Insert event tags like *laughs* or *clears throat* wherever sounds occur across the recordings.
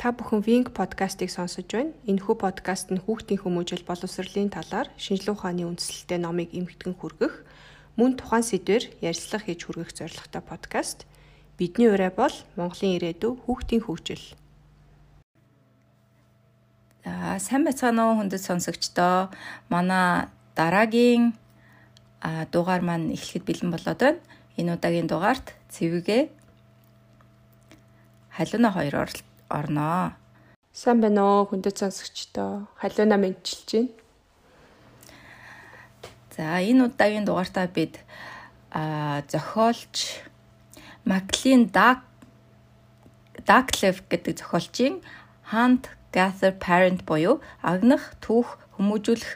Та бүхэн Wing подкастыг сонсож байна. Энэхүү подкаст нь хүүхдийн хүмүүжил боловсролын талаар шинжлэх ухааны үндслэлтэй номыг эмхтгэн хүргэх, мөн тухайн сэдвээр ярилцлага хийж хүргэх зорилготой подкаст. Бидний ураа бол Монголын ирээдүй хүүхдийн хөгжил. За сайн байцгаана уу хүндэт сонсогчдоо. Манай дараагийн дугаар маань эхлэхэд бэлэн болоод байна. Энэ удаагийн дугаарт цэвэгэ халууна хоёр орноо. Сайн байна уу хүндэт сонсогчдоо. Халууна мэдчилж байна. За энэ удаагийн дугаартаа бид а зохиолч Маклин Дак Даклев гэдэг зохиолчийн Hunt Gather Parent буюу агнах түүх хүмүүжүүлэх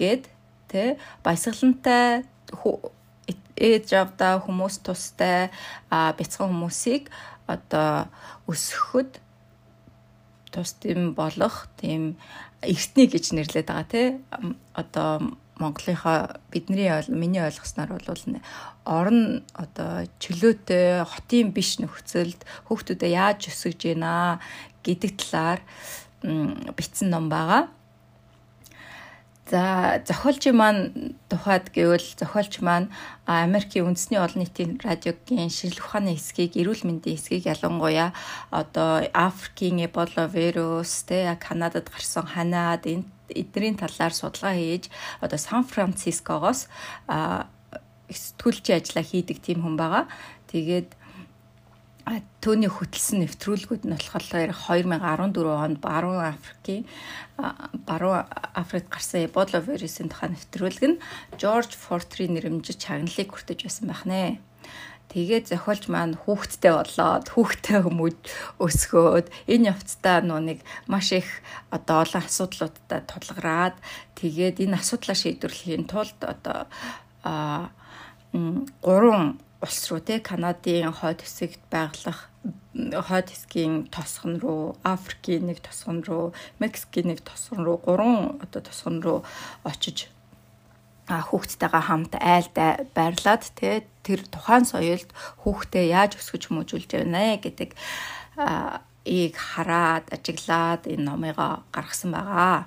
гэд тэ баясгалантай ээж авдаа хүмүүс тустай бяцхан хүмүүсийг одоо өсгөхөд тус тийм болох тийм эртний гэж нэрлэдэг байгаа тий одоо Монголынхаа бидний миний ойлгосноор бол орон одоо чөлөөтэй хотын биш нөхцөлд хүүхдүүдэд яаж өсгөж гинэ гэдэг талаар бичсэн ном байгаа. За зохиолчийн маань тухайд гэвэл зохиолч маань Америкийн үндэсний олон нийтийн радиогийн шинжлэх ухааны хэсгийг, эрүүл мэндийн хэсгийг ялангуяа одоо Африкийн Эбола вирус, тэ Канадад гарсан ханаад эднэрийн талаар судалгаа хийж одоо Сан Францискогоос сэтгүүлчийн ажиллаа хийдэг тийм хүн байгаа. Тэгээд Төвний хөтлсөн нэвтрүүлгүүд нь болохоор 2014 онд баруун Африкийн баруун Африкт гарсан Эбола вирусын тухай нэвтрүүлэг нь Жорж Фортрий нэрмжиж чагналыг хүртэж байсан байх нэ. Тэгээд зохиолч маань хүүхдтэй болоод хүүхдтэй хүмүүд өсгөөд энэ явцдаа нэг маш их одоо олон асуудлуудтай тулгараад тэгээд энэ асуудлаа шийдвэрлэхийн тулд одоо гурван улс руу те Канадын хойд хэсэгт байгалах хойд хэсгийн тосгон руу, Африкийн нэг тосгон руу, Мексикийн нэг тосгон руу, гурван одоо тосгон руу очиж хүүхдтэйгээ хамт айлдаа байрлаад те тэр тухайн соёлд хүүхдээ яаж өсгөж хүмүүжүүлж байна гэдэг ийг хараад ажиглаад энэ номыг гаргасан байгаа.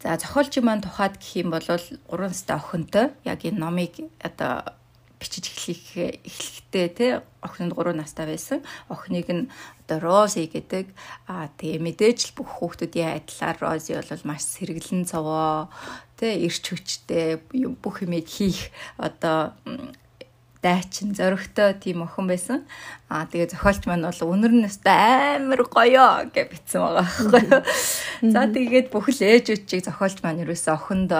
За зохиолчийн маань тухайд гэх юм бол 3 настай охинтой яг энэ номыг одоо бичиж эхлэх эхлэхдээ тий охинд 3 настай байсан. Охиныг нь одоо Рози гэдэг аа тэгээ мэдээж л бүх хүүхдүүдийн адилаар Рози бол маш сэргэлэн цовоо тий ирч хүчтэй бүх юмыг хийх одоо дайчин зоригтой тийм охин байсан. Аа тэгээ зохиолч маань бол өнөр нь өстой амар гоё гэж бичсэн байгаа байхгүй юу. За тэгээд бүх л ээжүүдчийг зохиолч маань ерөөсөө охинд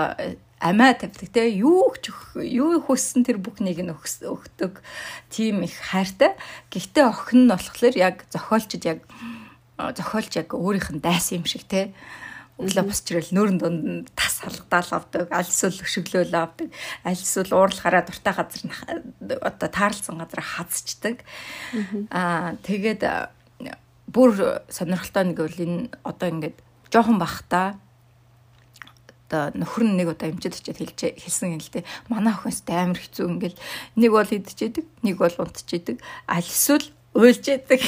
амиа тавьдаг те юу ч юу хүссэн тэр бүхнийг нь өгдөг тийм их хайртай. Гэхдээ охин нь болохоор яг зохиолчд яг зохиолч яг өөрийнх нь дайсан юм шиг те өглөө босчрол нүүрэн дунд тас халгадаал авдаг, аль эсвэл өшөглөөл авдаг, аль эсвэл уурлахаараа дуртай газар одоо таарлсан газар хазчдаг. Аа тэгээд бүр сонирхолтой нэг үл энэ одоо ингээд жоохон бахта одоо нөхөр нь нэг удаа эмчэд очиад хэлж хэлсэн юм л дээ. Манай охинс амар хэцүү ингээл нэг бол идчихэдэг, нэг бол унтчихэдэг. Аль эсвэл уйлжээдэг.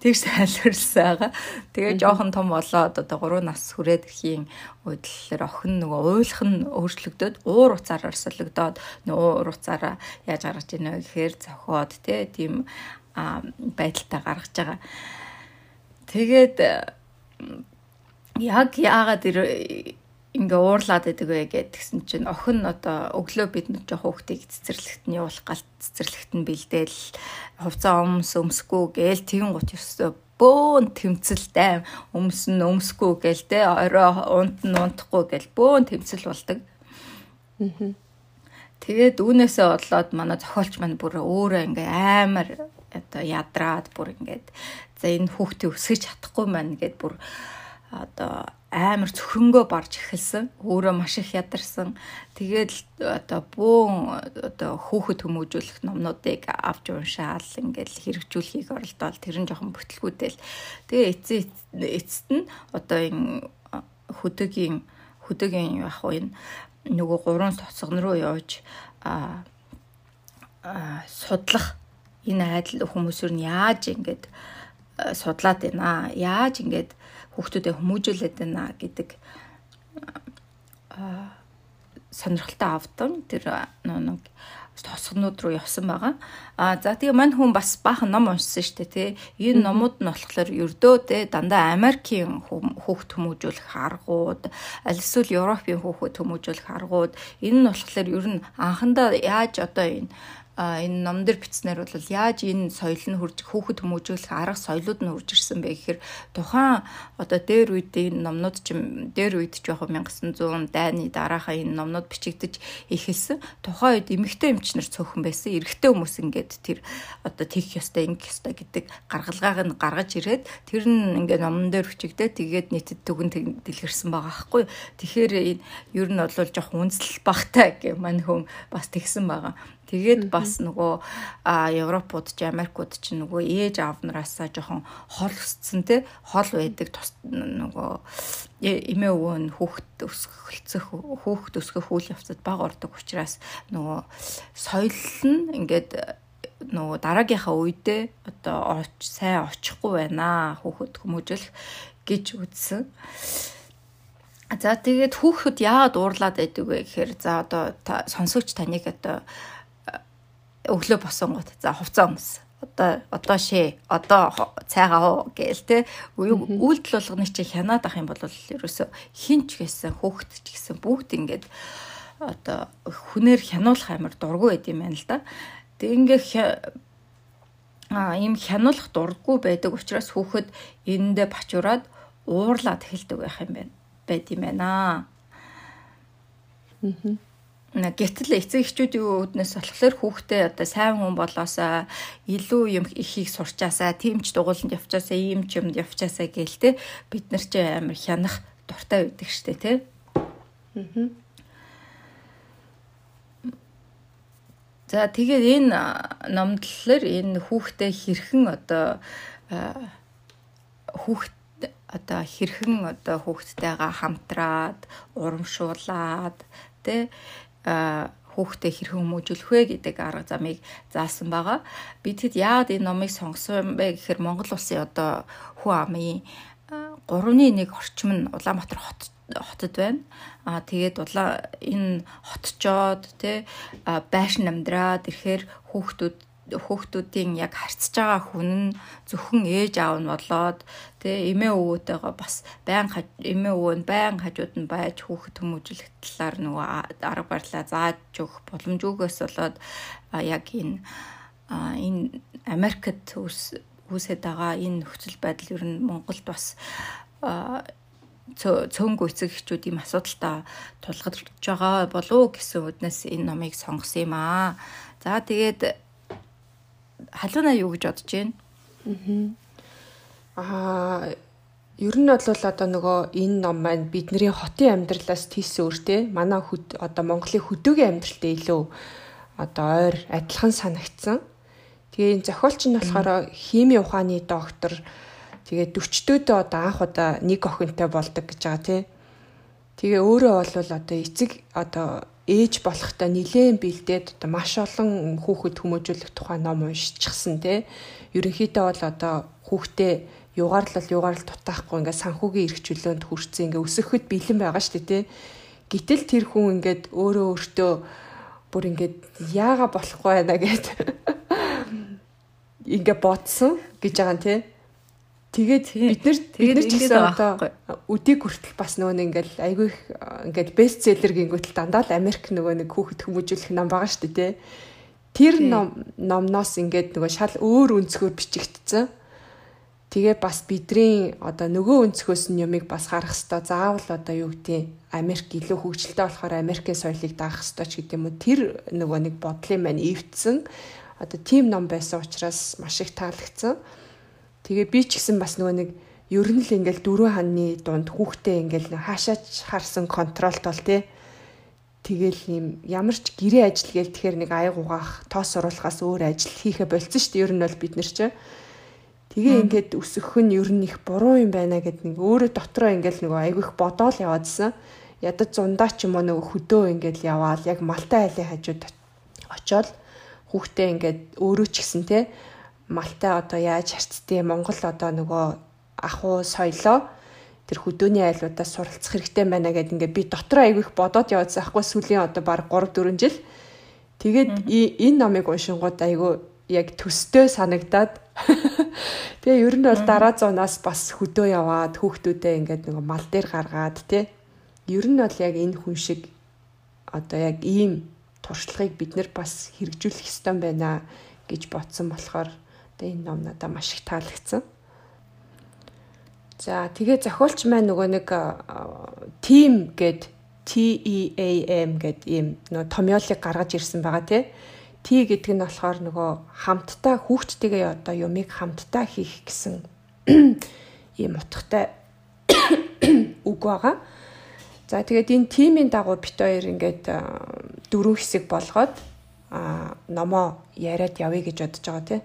Тэр сайлварлсан байгаа. Тэгээ жоохон том болоод одоо 3 нас хүрээд ихийн үедлэлэр охин нөгөө уйлах нь өөрчлөгдөд уур уцаараар солигдоод нөгөө уур уцаараа яаж гаргаж ийнэ гэхээр зохиод тий тийм байдалтай гаргаж байгаа. Тэгээд яг яагаад ингээ уурлаад байдаг вэ гэдгсэн чинь охин одоо өглөө бид нэг жоох хүүхдийг цэцэрлэгт нь явуулах галт цэцэрлэгт нь бэлдээл хувцас өмс өмсгүй гээл тэгэн гут ёстой бөөн тэмцэлтэй өмсөн өмсгүй гээл те орой унт нь унтахгүй гээл бөөн тэмцэл болдог. Тэгээд үүнээсээ болоод манай зохиолч маань бүр өөрөө ингээ амар одоо ядраад бүр ингээд за энэ хүүхдийг өсгөж чадахгүй маань гэд бүр одоо амар цөхрөнгөө барж эхэлсэн. Өөрөө маш их ядарсан. Тэгээд одоо бөөн одоо хүүхэд хүмүүжүүлэх номнуудыг авч уншаал ингээл хэрэгжүүлэхийг оролдоод тэр нь жоохон бүтлгүүдэл. Тэгээ эцээ эцэст нь одоо энэ хөдөгийн хөдөөгийн яг уу энэ нөгөө гурван соцгон руу явж а судлах энэ айдал хүмүүсээр нь яаж ингэж судлаад байна яаж ингэж хүүхдүүдэд хүмүүжүүлээд байна гэдэг сонирхолтой автон тэр нэг тосгонууд руу явсан байгаа. А за тэгээ мань хүн бас баахан ном уншсан шүү дээ тий. Энэ номууд нь болохоор ердөө те дандаа Америкийн хүүхд хүмүүжүүлэх аргууд, аль эсвэл Европын хүүхд хүмүүжүүлэх аргууд энэ нь болохоор ер нь анхандаа яаж одоо энэ энэ ном дээр бичснээр бол яаж энэ соёл нь хурж хүүхэд хүмүүжүүлэх арга соёлууд нь хурж ирсэн бэ гэхээр тухайн одоо дээр үед энэ номнууд ч дээр үед ч яг 1900 дайны дараахаа энэ номнууд бичигдэж эхэлсэн. Тухайн үед эмэгтэй эмч нар цөөхөн байсан. Эрэгтэй хүмүүс ингээд тэр одоо тийх ёстой, ингэх ёстой гэдэг гаргалгааг нь гаргаж ирээд тэр нь ингээд номон дээр бичигдээ тэгээд нийтэд дүгэн дэлгэрсэн байгаа аахгүй. Тэгэхээр энэ ер нь бол жоох үнслэл багтай гэх мань хүн бас тэгсэн байгаа. Тэгээд бас нөгөө Европууд ч Америкууд ч нөгөө ээж аав нараасаа жоохон хол өссөн те хол байдаг нөгөө эмээ өвөө нь хүүхэд өсгөлцөх хүүхэд өсгөх үйл явцад баг ордог учраас нөгөө соёл нь ингээд нөгөө дараагийнхаа үедээ одоо сайн очихгүй байна хүүхэд хүмүүжүүлэх гэж үзсэн. За тэгээд хүүхэд яагаад уурлаад байдаг вэ гэхээр за одоо сонсогч таныг одоо өглөө босонгууд за хувцас өмс одоо одоо шээ одоо цайгаа уу гээл те үйлдэл болгоны чи хянаад ах юм бол ерөөсө хинч гэсэн хөөхт ч гэсэн бүгд ингээд одоо хүнээр хянуулах амар дургу байд юм байна л да. Тэг ингээ а ийм хянуулах дурггүй байдаг учраас хүүхэд энэндээ бачураад уурлаад эхэлдэг байх юм байна. байд юм байна. Аа. Гэтэл эцэг эхчүүдийн үүднээс болохоор хүүхдээ одоо сайн хүн болоосаа илүү юм ихийг сурчаасаа, тимч дугууланд явчаасаа, ийм ч юмд явчаасаа гээл те бид нар ч амар хянах дуртай байдаг штэ те. Аа. За тэгээд энэ номдлолоор энэ хүүхдээ хэрхэн одоо хүүхд одоо хэрхэн одоо хүүхдтэйгээ хамтраад урамшуулад тэ хүүхдээ хэрхэн хүмүүжүүлэх вэ гэдэг арга замыг заасан байгаа. Би тэгэд яагаад энэ номыг сонгосон бэ гэхээр Монгол улсын одоо хүн амын 3.1 орчим нь Улаанбаатар хот хотод байна. Аа тэгээд улаа энэ хотчоод тий байшин амьдраад ирэхээр хүүхдүүд хүүхдүүдийн яг харьцаж байгаа хүн нь зөвхөн ээж аав нь болоод тэгээ эмээ өвөөтэйгээ бас байн эмээ өвөө нь байн хажууд нь байж хүүхэд хүмүүжүүлэх талаар нөгөө арга барилаа зааж өгөх боломжгүйгээс болоод яг энэ энэ Америкт үүсээд байгаа энэ нөхцөл байдал ер нь Монголд бас цөөнгөө эцэг эхчүүд ийм асуудалтай тулгарч байгаа болов гэсэн үднэс энэ номыг сонгосон юм аа. За тэгээд халуунаа юу гэж бодож байна? Аа ер нь бол одоо нөгөө энэ ном маань бидний хотын амьдралаас тийсэн үртэй манай хөд одоо Монголын хөдөөгийн амьдралтай илүү одоо ойр адилхан санагдсан. Тэгээ энэ зохиолч нь болохоор хими ухааны доктор тэгээ 40-дөө одоо анх удаа нэг охинтой болдог гэж байгаа тий. Тэгээ өөрөө бол одоо эцэг одоо ээж болохтой нилээн бэлдээд одоо маш олон хүүхэд хүмүүжүүлэх тухай ном уншчихсан тий. Ерөнхийдөө бол одоо хүүхдээ югаарлал югаарлал дутаахгүй ингээд санхүүгийн эрх чөлөөнд хүрсэн ингээд өсөхөд бэлэн байгаа шүү дээ тий. Гэтэл тэр хүн ингээд өөрөө өөртөө бүр ингээд яага болохгүй байна гэд *laughs* ингээд бодсон гэж байгаа юм тий. Тэгээд бид нар бид нар ч гэсэн одоо өдийг хүртэл бас нөгөө нэг ингээл айгүй их ингээд бестселлер гингүүтэл дандаа л Америк нөгөө нэг хүүхэд хүмүүжүүлэх ном байгаа шүү дээ. Тэр ном номноос ингээд нөгөө шал өөр өнцгөр бичигдсэн. Тэгээ бас бидний одоо нөгөө өнцгөөс нь юмыг бас харах хэвээр заавал одоо юу гэдгийг Америк илүү хөгжилтэй болохоор Америкийн соёлыг даах хэвээр ч гэдэг юм уу? Тэр нөгөө нэг бодлын маань эвдсэн одоо тим ном байсан учраас маш их таалагдсан. Тэгээ би ч гэсэн бас нөгөө нэг ер нь л ингээл дөрөв ханны дунд хүүхдээ ингээл хаашаач харсан контролт бол тий. Тэгэл юм ямар ч гэрээ ажил гээл тэгэхээр нэг аяг угаах, тоос оруулахаас өөр ажил хийхэ болцсон шүү дээ. Ер нь бол бид нар ч. Тэгээ ингээд өсөх нь ер нь их буруу юм байна гэд нэг өөрөө дотроо ингээл нөгөө айгүй их бодоол яваадсан. ядад зундаа ч юм уу нөгөө хөдөө ингээд яваал яг малтай айлын хажууд очоод хүүхдээ ингээд өөрөө ч гэсэн те малтай одоо яаж харцдээ Монгол одоо нөгөө ахуу соёлоо тэр хөдөөний айлуудаас суралцах хэрэгтэй байна гэд ингээд би дотор айгүйх бодоод яваадсан ахгүй сүүлийн одоо баг 3 4 жил. Тэгээд энэ номыг уншингууд айгүй яг төстэй санагдаад. *laughs* Тэгээ ер нь бол дараа зуунаас бас хөдөө яваад хүүхдүүдээ ингээд нөгөө мал дээр гаргаад тий ер нь бол яг энэ хүн шиг одоо яг ийм туршлагыг бид нар бас хэрэгжүүлэх ёстой байна гэж бодсон болохоор одоо энэ ном надад маш их таалагдсан. За тэгээ зохиолч маань нөгөө нэг team гэд TEAM гэд ийм нөгөө томьёолыг гаргаж ирсэн байгаа тий. T гэдэг нь болохоор нөгөө хамтдаа хүүхдтэйгээ одоо юмыг хамтдаа хийх гэсэн *clears throat* ийм утгатай *clears throat* үг байгаа. За тэгээд энэ тимийн дагуу бит хоёр ингээд дөрөв хэсэг болгоод а номоо яриад явъя гэж бодож байгаа тий.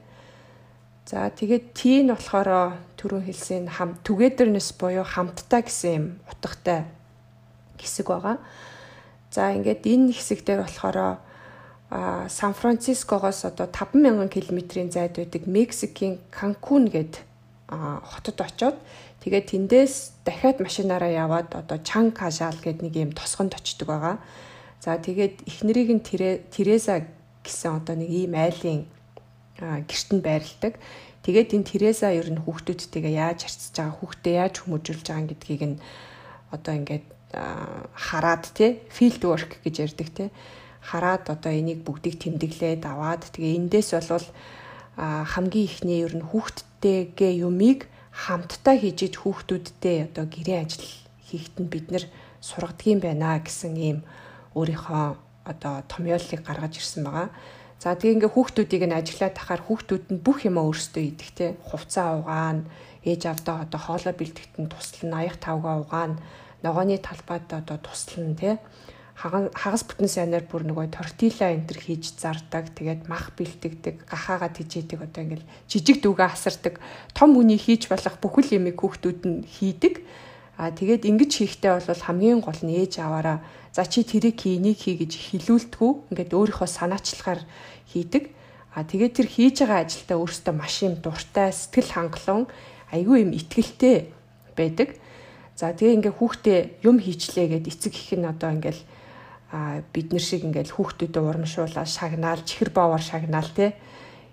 За тэгээд T нь болохоор түрүүн хэлсэн хам togetherness буюу хамтдаа гэсэн юм утгатай хэсэг байгаа. За ингээд энэ хэсэг дээр болохоор а Сан Францискогоос одоо 5000 км-ийн зайд байдаг Мексикийн Канкун гээд хотод очоод Тэгээд тэндээс дахиад машинаараа яваад одоо Чан Кажал гэдэг нэг юм тосгонд очдөг байгаа. За тэгээд эхнэрийг нь Тереза гэсэн одоо нэг ийм айлын гэртэнд байрладаг. Тэгээд энэ Тереза ер нь хүүхдүүдтэйгээ яаж харьцаж байгаа, хүүхдээ яаж хүмүүжүүлж байгаа гэдгийг нь одоо ингээд хараад тий field work гэж ярьдаг тий хараад одоо энийг бүгдийг тэмдэглээд аваад тэгээ эндээс болвол хамгийн ихний ер нь хүүхдтэйгээ юмыг хамтдаа хийж иж хүүхдүүдтэй одоо гэрээ ажил хийхэд нь бид нэр сургадгийм байна гэсэн ийм өөрийнхөө одоо томьёолыг гаргаж ирсэн байгаа. За тэгээ ингээ хүүхдүүдийг нь ажиглаад тахаар хүүхдүүд нь бүх юма өөрсдөө идэх те хувцас угаана, ээж авдаа одоо хоолой бэлтгэхэд нь туслана, аяг тавгаа угаана, ногооны талбайд одоо туслана те хагас бүтэн сайнаар бүр нөгөө тортила энэ төр хийж зардаг. Тэгээд мах бэлтгэдэг, гахаагаа тижээдэг одоо ингээл жижиг дүүгээ асардаг. Том хүний хийж болох бүхэл юмыг хүүхдүүд нь хийдэг. А тэгээд ингэж хийхдээ бол хамгийн гол нь ээж аваараа за чи тэрийг хий, энийг хий гэж хилүүлдэггүй. Ингээд өөрийнхөө санаачлагаар хийдэг. А тэгээд тэр хийж байгаа ажилдаа өөртөө маш юм дуртай, сэтгэл хангалуун, айгүй юм ихтгэлтэй байдаг. За тэгээ ингээ хүүхдээ юм хийчлээ гэд эцэг их нь одоо ингээл а бид нар шиг ингээл хүүхдүүдэд урамшуулаад шагнаал чихэр боовор шагнаал те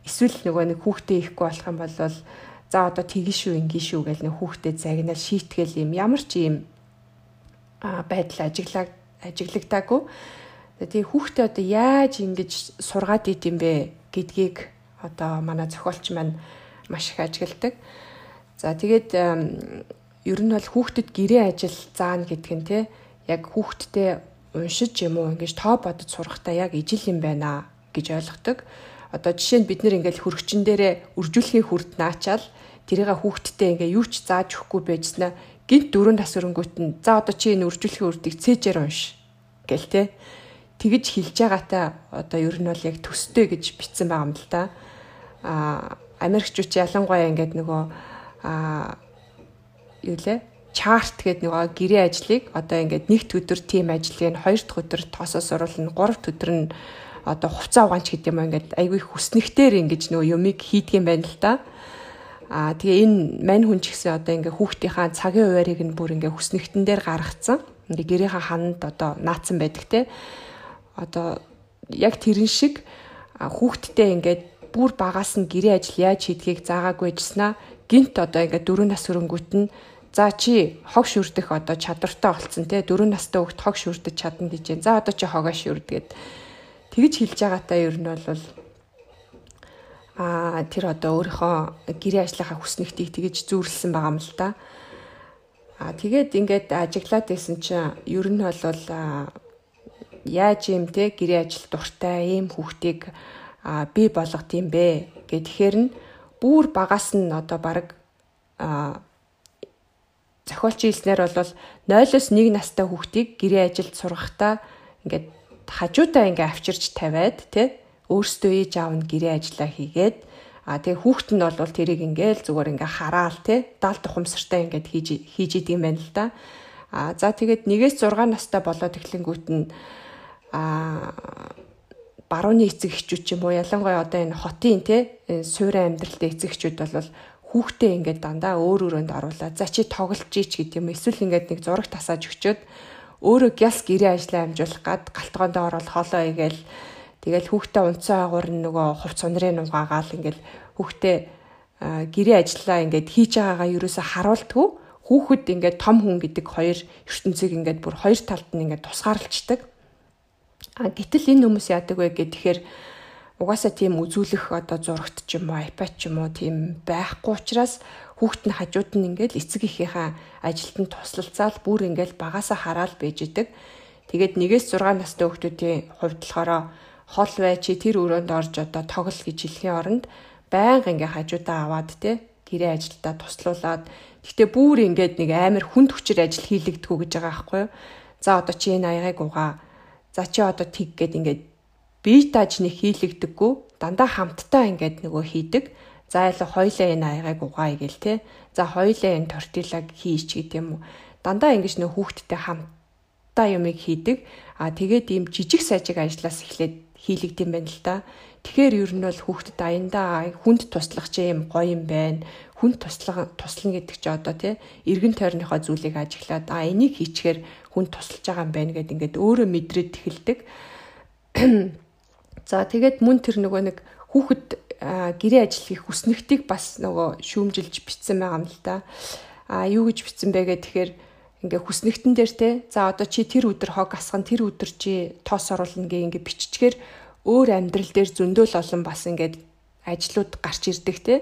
эсвэл нөгөө нэг хүүхдээ ихгүй болох юм бол за одоо тэгэн шүү ингийн шүү гэл нэг хүүхдээ загнаал шийтгээл юм. Ямар ч юм байдал ажиглаа ажиглагдаагүй. Тэгээ хүүхдээ одоо яаж ингэж сургаад идэм бэ гэдгийг одоо манай зохиолч маань маш их ажигладаг. За тэгээд ер нь бол хүүхдэд гэрээ ажил заана гэдг нь те яг хүүхдтэй уншиж юм уу ингэж тоо бодож сурахтаа яг ижил юм байна гэж ойлгодог. Одоо жишээ нь бид нэр ингээл хөргөчн дээрээ үржүүлэхийн хүрд наачаал тэрийгээ хүүхдтэй ингээ юу ч зааж өгөхгүй байжснаа гинт дөрөв нас өрөнгөт нь за одоо чи энэ үржүүлэхийн үрдийг цээжээр унш гэл те. Тэгж хилж байгаатай одоо ер нь бол яг төстэй гэж бичсэн байгаа юм л да. А Америкчууд ялангуяа ингээд нөгөө а юу лээ? Чарт гэдэг нөгөө гэрээ ажлыг одоо ингээд нэгд өдөр тим ажлыг хоёр дахь өдөр тоосоос оруулна гурав өдөр нь одоо хувцас угаанч гэдэг юм ингээд айгүй хүснэгтэр ингэж нөгөө юмыг хийдэг юм байна л да. Аа тэгээ энэ мань хүн ч гэсэн одоо ингээ хүүхдийнхаа цагийн хуваарийг нь бүр ингээ хүснэгтэн дээр гаргацсан. Ингээ гэрийнхаа хананд одоо наацсан байдаг те. Одоо яг тэрэн шиг хүүхдтэй ингээд бүр багаас нь гэрээ ажил яаж хийдгийг заагаагүй гэснаа гинт одоо ингээ дөрөв нас хөрөнгөт нь За чи хог шүрдэх одоо чадвартай болцсон те дөрөв настай хүүхд хог шүрдэж чадна гэж байна. За одоо чи хогоо шүрдгээд тэгж хэлж байгаатай ер нь бол а тэр одоо өөрийнхөө гэрээ ажлынхаа хүснэгтийг тэгж зүүрлсэн байгаа юм л да. А тэгээд ингээд ажиглаад байсан чинь ер нь бол яаж юм те гэрээ ажил дуртай ийм хүүхдийг би болгох юм бэ гэхээр нь бүр багаас нь одоо баг зохиолч хэлснээр бол 0-оос 1 настай хүүхдийг гэрээ ажилд сургахдаа ингээд хажуудаа ингээ авчирч тавиад тий өөрсдөө ээж аав нь гэрээ ажиллаа хийгээд а тэгээ хүүхэд нь бол тэрийг ингээл зүгээр ингээ хараал тий даал тухамсартай ингээд хийж хийж идэг юм байна л да. А за тэгээд 1-ээс 6 настай болоод эхлэнгүүт нь а барууны эцэг эхчүүд ч юм уу ялангуяа одоо энэ хотын те суурин амьдралтай эцэг эхчүүд бол хүүхдээ ингээд дандаа өөр өрөөнд оруулаад за чи тоглож ич гэдэг юм эсвэл ингээд нэг зураг тасааж өчөөд өөрөө гялс гэрээ ажлаа амжуулах гад галтгоондоо ороод хоолоо игээл тэгэл хүүхдээ унцсан агуур нөгөө хувц сунрын угаагаал ингээд хүүхдээ гэрээ ажиллаа ингээд хийж байгаагаа ерөөсө харуулдгүй хүүхэд ингээд том хүн гэдэг хоёр ертөнцийг ингээд бүр хоёр талд нь ингээд тусгаарлцдаг. А гэтэл энэ хүмүүс яадаг вэ гэхээр угаасаа тийм үзүүлэх одоо зурагт ч юм уу iPad ч юм уу тийм байхгүй учраас хүүхэд нь хажууд нь ингээд эцэг эхийнхээ ажилд нь туслалцаал бүр ингээд багасаа хараал байж идэг. Тэгээд 1-6 настай хүүхдүүдийн хувьд болохоор хол бай чи тэр өрөөнд орж одоо тоглол гэж хэлхийн оронд байнга ингээ хажуудаа аваад те гэрээ ажилдаа туслуулаад Гэхдээ бүр ингээд нэг амар хүнд хүчээр ажил хийлэгдэхүү гэж байгаа байхгүй юу? За одоо чи энэ аягийг угаа. За чи одоо тэг гээд ингээд бие тааж нэг хийлэгдэггүй. Дандаа хамтдаа ингээд нөгөө хийдэг. За ялаа хоёлаа энэ аягийг угаая гээл те. За хоёлаа энэ тортилаг хийч гэдэг юм уу. Дандаа ингэж нөх хүүхдтэй хамтдаа юмыг хийдэг. А тэгээд ийм жижиг сажиг ажлаас эхлээд хийлэгдэм байна л да. Тэгэхээр ер нь бол хүүхдэд аяндаа хүнд туслах ч юм гоё юм байна хүн туслах туслана гэдэг чи одоо тий эргэн тойрныхоо зүйлийг ажиглаад а энийг хийчихээр хүн тусалж байгаа юм байна гэд ингээд өөрөө мэдрээд эхэлдэг. *clears throat* За тэгээд мөн тэр нөгөө нэг хүүхэд гэрээ ажил хийх хүснэгтийг бас нөгөө шүүмжилж бичсэн байгаа юм л да. А юу гэж бичсэн бэ гэхээр ингээ хүснэгтэн дээр те за одоо чи тэр өдөр хог асган тэр өдөр чи тоос оруулна гээ ингээ биччихээр өөр амьдрал дээр зөндөөл олон бас ингээд ажлууд гарч ирдэг те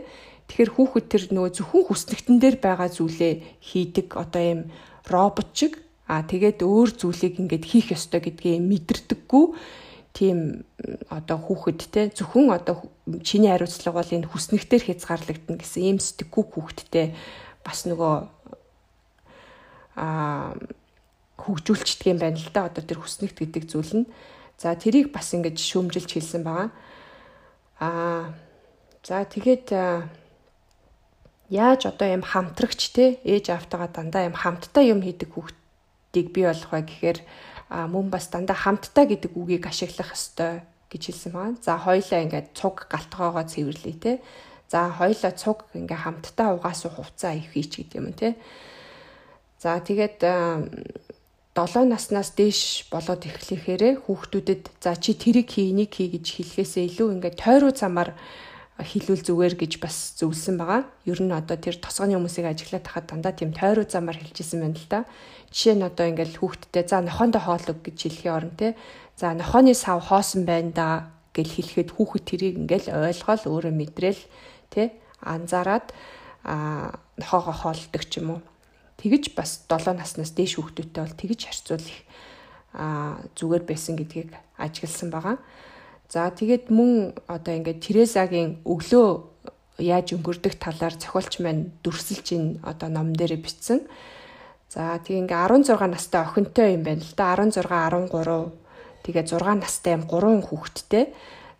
Тэгэхээр хүүхэд тэр нөгөө зөвхөн хүснэгтэн дээр байгаа зүйлээ хийдэг одоо юм робот шиг а тэгээд өөр зүйлийг ингээд хийх ёстой гэдгээ мэдэрдэггүй тийм одоо хүүхэд те зөвхөн одоо чиний хариуцлага бол энэ хүснэгтэр хязгаарлагдана гэсэн ийм сэтгэхүй хүүхэдтэй бас нөгөө а хөгжүүлчдэг юм байна л да. Одоо тэр хүснэгт гэдэг зүйл нь. За тэрийг бас ингэж шөөмжилж хэлсэн байгаа. А за тэгээд яаж одоо юм хамтрагч те ээж автагаа дандаа юм хамттай юм хийдэг хүүхдийг бий болох вэ гэхээр мөн бас дандаа хамттай гэдэг үгийг ашиглах ёстой гэж хэлсэн байна. За хоёлаа ингээд цуг галтгоогоо цэвэрлэе те. За хоёлаа цуг ингээ хамтдаа угаасуу хувцаа их хийч гэдэг юм те. За тэгээд 7 наснаас дээш болоод эхлэхээрээ хүүхдүүдэд за чи тэрийг хий, энийг хий гэж хэлэхээсээ илүү ингээ тойруу замаар хийлүүл зүгээр гэж бас зөвлөсөн байгаа. Ер нь одоо тэр тосгоны хүмүүсийг ажиглаад тахад дандаа тийм тойруу замаар хэлжсэн байна л да. Жишээ нь одоо ингээл хүүхдтэй за нохоондоо хоолог гэж хэлхийн орон те. За нохооны сав хоосон байна да гэж хэлэхэд хүүхэд тэрийг ингээл ойлгоол өөрөө мэдрээл те анзаараад а нохоогоо хоолдог ч юм уу. Тэгэж бас 7 наснаас дээш хүүхдүүдтэй бол тэгэж харьцуулах а зүгээр байсан гэдгийг ажигласан байгаа. За тэгээд мөн одоо ингээд Терезагийн өглөө яаж өнгөрдөх талаар зохиолч маань дүрсэлж ин одоо ном дээр бичсэн. За тийм ингээ 16 настай охинтой юм байна л да 16 13 тэгээ 6 настай юм 3 хүүхэдтэй.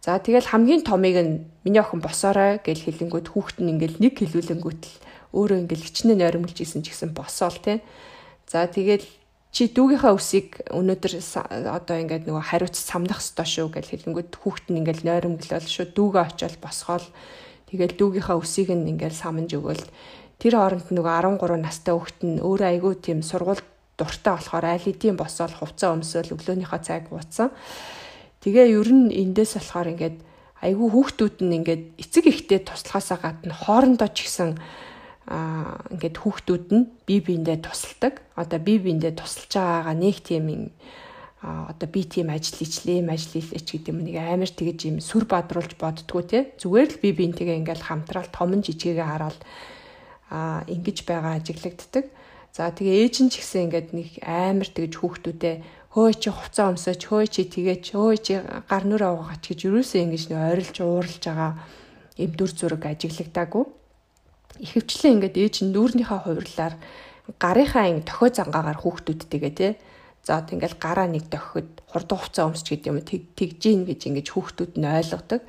За тэгэл хамгийн томыг нь миний охин босоорой гэж хэлэнгүүт хүүхэд нь ингээл нэг хэлүүлэнгүүт л өөрөө ингээл хичнээн ойрмолж исэн ч гэсэн босоол те. За тэгэл чи дүүгийнхаа үсийг өнөөдөр одоо ингээд нөгөө хариуц самнах ёстой шүү гэж хэлэнгүүт хүүхэд нь ингээд нойромглол шүү дүүгээ очиод босгоол. Тэгэл дүүгийнхаа үсийг нь ингээд самнж өгөөл тэр хооронд нөгөө 13 настай хүүхэд нь өөрөө айгүй тийм сургууль дуртай болохоор аль хэдийн босоол хувцас өмсөөл өглөөнийхөө цайг ууцсан тэгээ ер нь эндээс болохоор ингээд айгүй хүүхдүүд нь ингээд эцэг ихтэй туслахаасаа гадна хоорондоо ч гэсэн а ингээд хүүхдүүд нь бие биендээ тусалдаг. Одоо бие биендээ тусалж байгаагаа нэг тийм а одоо би тийм ажил ичлээ, ажил хийлээч гэдэг юм нэг амар тэгэж юм сүр бадруулж боддгоо те. Зүгээр л би биентэйгээ ингээл хамтраал томон жижигээ хараад а ингэж байгаа ажиглагддаг. За тэгээ ээж нь ч гэсэн ингээд нэг амар тэгэж хүүхдүүдээ хөөе чи хувцас өмсөж, хөөе чи тэгээч, хөөе чи гар нүрээ угаач гэж юусэн ингэж нөө ойрлж уурлж байгаа юм дүр зураг ажиглагдаагүй ихэвчлэн ингээд ээж нь нүүрнийхээ хувирлаар гарынхаа ин тохио зангаагаар хүүхдүүдтэйгээ тий за одоо ингээд гараа нэг тохиод хурдан хувцас өмсч гэдэг юм тэгж гин гэж ингээд хүүхдүүд нь ойлгодог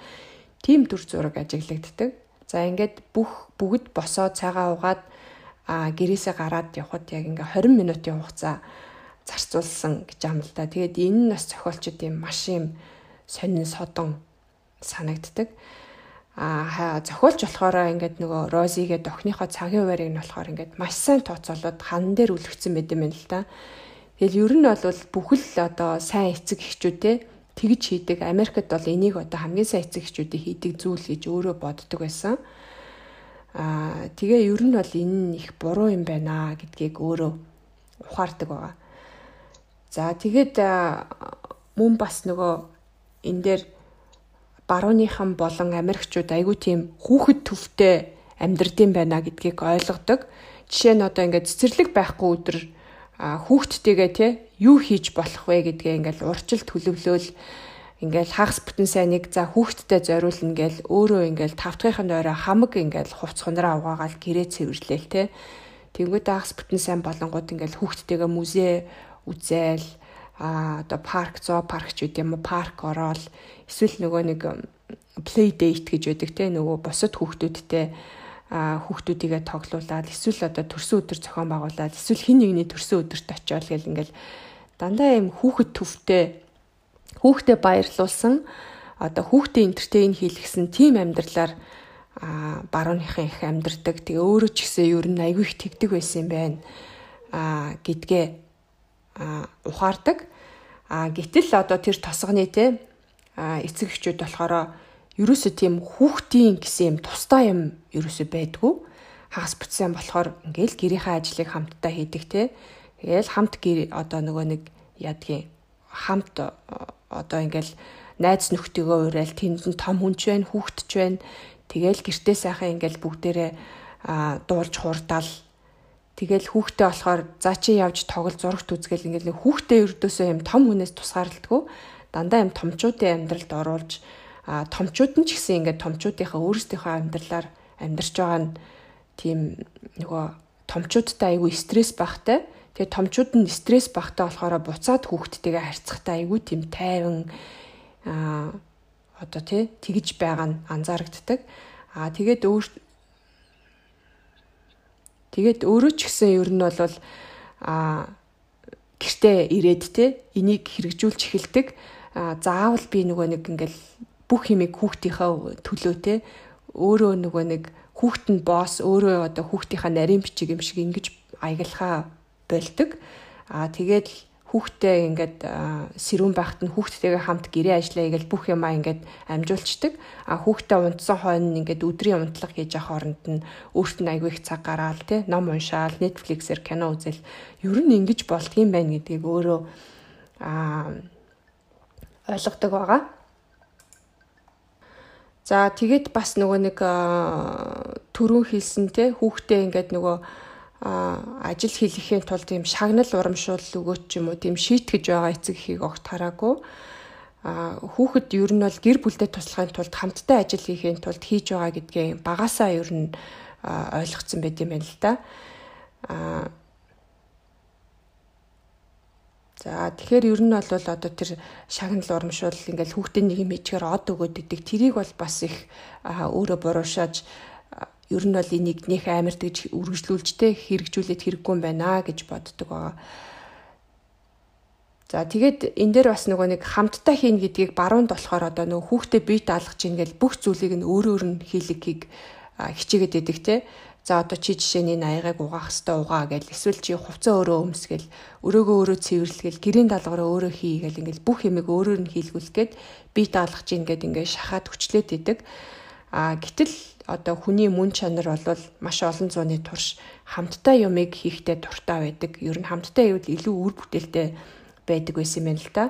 тийм төр зураг ажиглагддаг за ингээд бүх бүгд босоо цагаа угаад а гэрээсээ гараад явхад яг ингээ 20 минутын хугацаа зарцуулсан гэж да. Тэгээд энэ нь бас зохиолчд юм маш юм сонин содон санагддаг. А зохиолч болохоор ингээд нөгөө Розигээд охиныхоо цагийн хуваарийг нь болохоор ингээд маш сайн тооцоолоод хан дээр үлгцсэн байт юм байна л да. Тэгэл ер нь бол бүхэл одоо сайн эцэг эхчүүдээ тэгж хийдэг. Америкт бол энийг одоо хамгийн сайн эцэг эхчүүдийн хийдэг зүйл гэж өөрөө боддог байсан. Аа тэгээ ер нь бол энэ их буруу юм байна гэдгийг өөрөө ухаардаг байгаа. За тэгээд мөн бас нөгөө энэ дээр барууныхан болон Америкчууд айгүй тийм хүүхэд төвтэй амьдрдсан байна гэдгийг ойлгодог. Жишээ нь одоо ингээд цэцэрлэг байхгүй өдөр хүүхдтэйгээ те юу хийж болох вэ гэдгээ ингээд урчил төлөвлөөл ингээл хагас бүтэн сайныг за хүүхдтэй зориулна гээл өөрөө ингээл тавтгийнхын дойроо хамаг ингээл хувц хундраа угаагаал гэрээ цэвэрлээл те Тэнгүүд хагас бүтэн сайн болонгууд ингээл хүүхдтэйгээ музей үзээл а одоо парк зоо парк ч үгүй юм парк ороод эсвэл нөгөө нэг play date гэж байдаг те нөгөө бусад хүүхдүүдтэй хүүхдүүдийгээ тоглуулад эсвэл одоо төрсөн өдөр зохион байгуулад эсвэл хин нэгний төрсөн өдөрт очиод гэл ингээл дандаа юм хүүхэд төвтэй хүүхдэд баярлуулсан одоо хүүхдээ энтертейн хийлгсэн тим амьдралаар а барууныхан их амьдрдаг. Тэгээ өөрөө ч гэсэн ер нь айгүй их тэгдэг байсан юм байна. а гэдгээ ухаардаг. А гэтэл одоо тэр тосгоны те эцэг эхчүүд болохоор ерөөсө тийм хүүхдийн гэсэн юм тусдаа юм ерөөсө байдгүй. Хагас бүтсэн болохоор ингээл гэрийнхээ ажлыг хамтдаа хийдэг те. Тэгээл хамт гэр одоо нөгөө нэг ядгийн хамт одоо ингээл найз нөхдөйгөө уриал тэнд нь том хүн ч байна, хүүхэд ч байна. Тэгээл гэртээ сайхан ингээл бүгдээрээ дуулж хурдаал Тэгэл хүүхдээ болохоор за чи явж тоглол зурагт үзгээл ингээл хүүхдээ ердөөсөө юм том хүнээс тусгаарлалтгүй дандаа юм томчуудын амьдралд оруулж а томчууд нь ч гэсэн ингээд томчуудынхаа өөрсдийнхөө амьдралаар амьдарч байгаа нь тийм нөгөө томчуудтай айгүй стресс багтай. Тэгээ томчууд нь стресс багтай болохоор буцаад хүүхдтэйгээ харьцахтай айгүй тийм тайван а одоо тий тэгж байгаа нь анзаарэгддэг. А тэгээд өөр Тэгээд өөрөө ч гэсэн ер нь бол а гэртээ ирээд те энийг хэрэгжүүлж эхэлдэг. А заавал би нөгөө нэг ингээл бүх юмыг хүүхдийнхаа төлөө те өөрөө нөгөө нэг хүүхд нь босс өөрөө одоо хүүхдийнхаа нарийн бичиг юм шиг ингэж аяглахаа болдог. А тэгээд хүүхдтэй ингээд сэрүүн байхад нь хүүхдтэйгээ хамт гэрээ ажиллая гэж бүх юмаа ингээд амжуулцдаг. А хүүхдтэй унтсан хойно ингээд өдрийн унтлага хийж явах оронд нь өөрт нь айгүй их цаг гараал те ном уншаал, Netflix-ээр кино үзэл ер нь ингэж болдгийм байна гэдгийг өөрөө а ойлгодог байгаа. За тэгээд бас нөгөө нэг төрөө хэлсэн те хүүхдээ ингээд нөгөө ажил хийлгэхийн тулд тийм шагнал урамшуул өгөөч юм уу тийм шийтгэж байгаа эцэг эхийг огт хараагүй хүүхэд ер нь бол гэр бүлдээ туслахын тулд хамтдаа ажил хийхийн тулд хийж байгаа гэдгээ багасаа ер нь ойлгоцсон байт юм байна л да. За тэгэхээр ер нь бол одоо тэр шагнал урамшуул ингээл хүүхдээ нэг юм хийчихээр од өгөөд идэг тэрийг бол бас их өөрөө буруушааж ер нь бол энийг нэх амарт гэж үргэлжлүүлжтэй хэрэгжүүлээд хэрэггүй юм байна гэж боддог байгаа. За тэгээд энэ дээр бас нөгөө нэг хамтдаа хийн гэдгийг баруунд болохоор одоо нөгөө хүүхдээ бие даалгах чинь ингээл бүх зүйлийг нь өөр өөр нь хийлгэхийг хичээгээд идэг те. За одоо чи жишээний аягааг угаах хэвээр угаа гэл эсвэл чи хувцас өөрөө өмсгөл өрөөгөө өөрөө цэвэрлэгээл гэрийн даалгавраа өөрөө хийгээл ингээл бүх юмыг өөрөөр нь хийлгүүлэх гээд бие даалгах чинь ингээд ингээд шахаад хүчлээд идэг. А гэтэл одоо хүний мөн чанар бол маш олон зууны турш хамтдаа юмыг хийхдээ дуртай байдаг. Ер нь хамтдаа ивэл илүү үр бүтээлтэй байдаг байсан юм байна л да.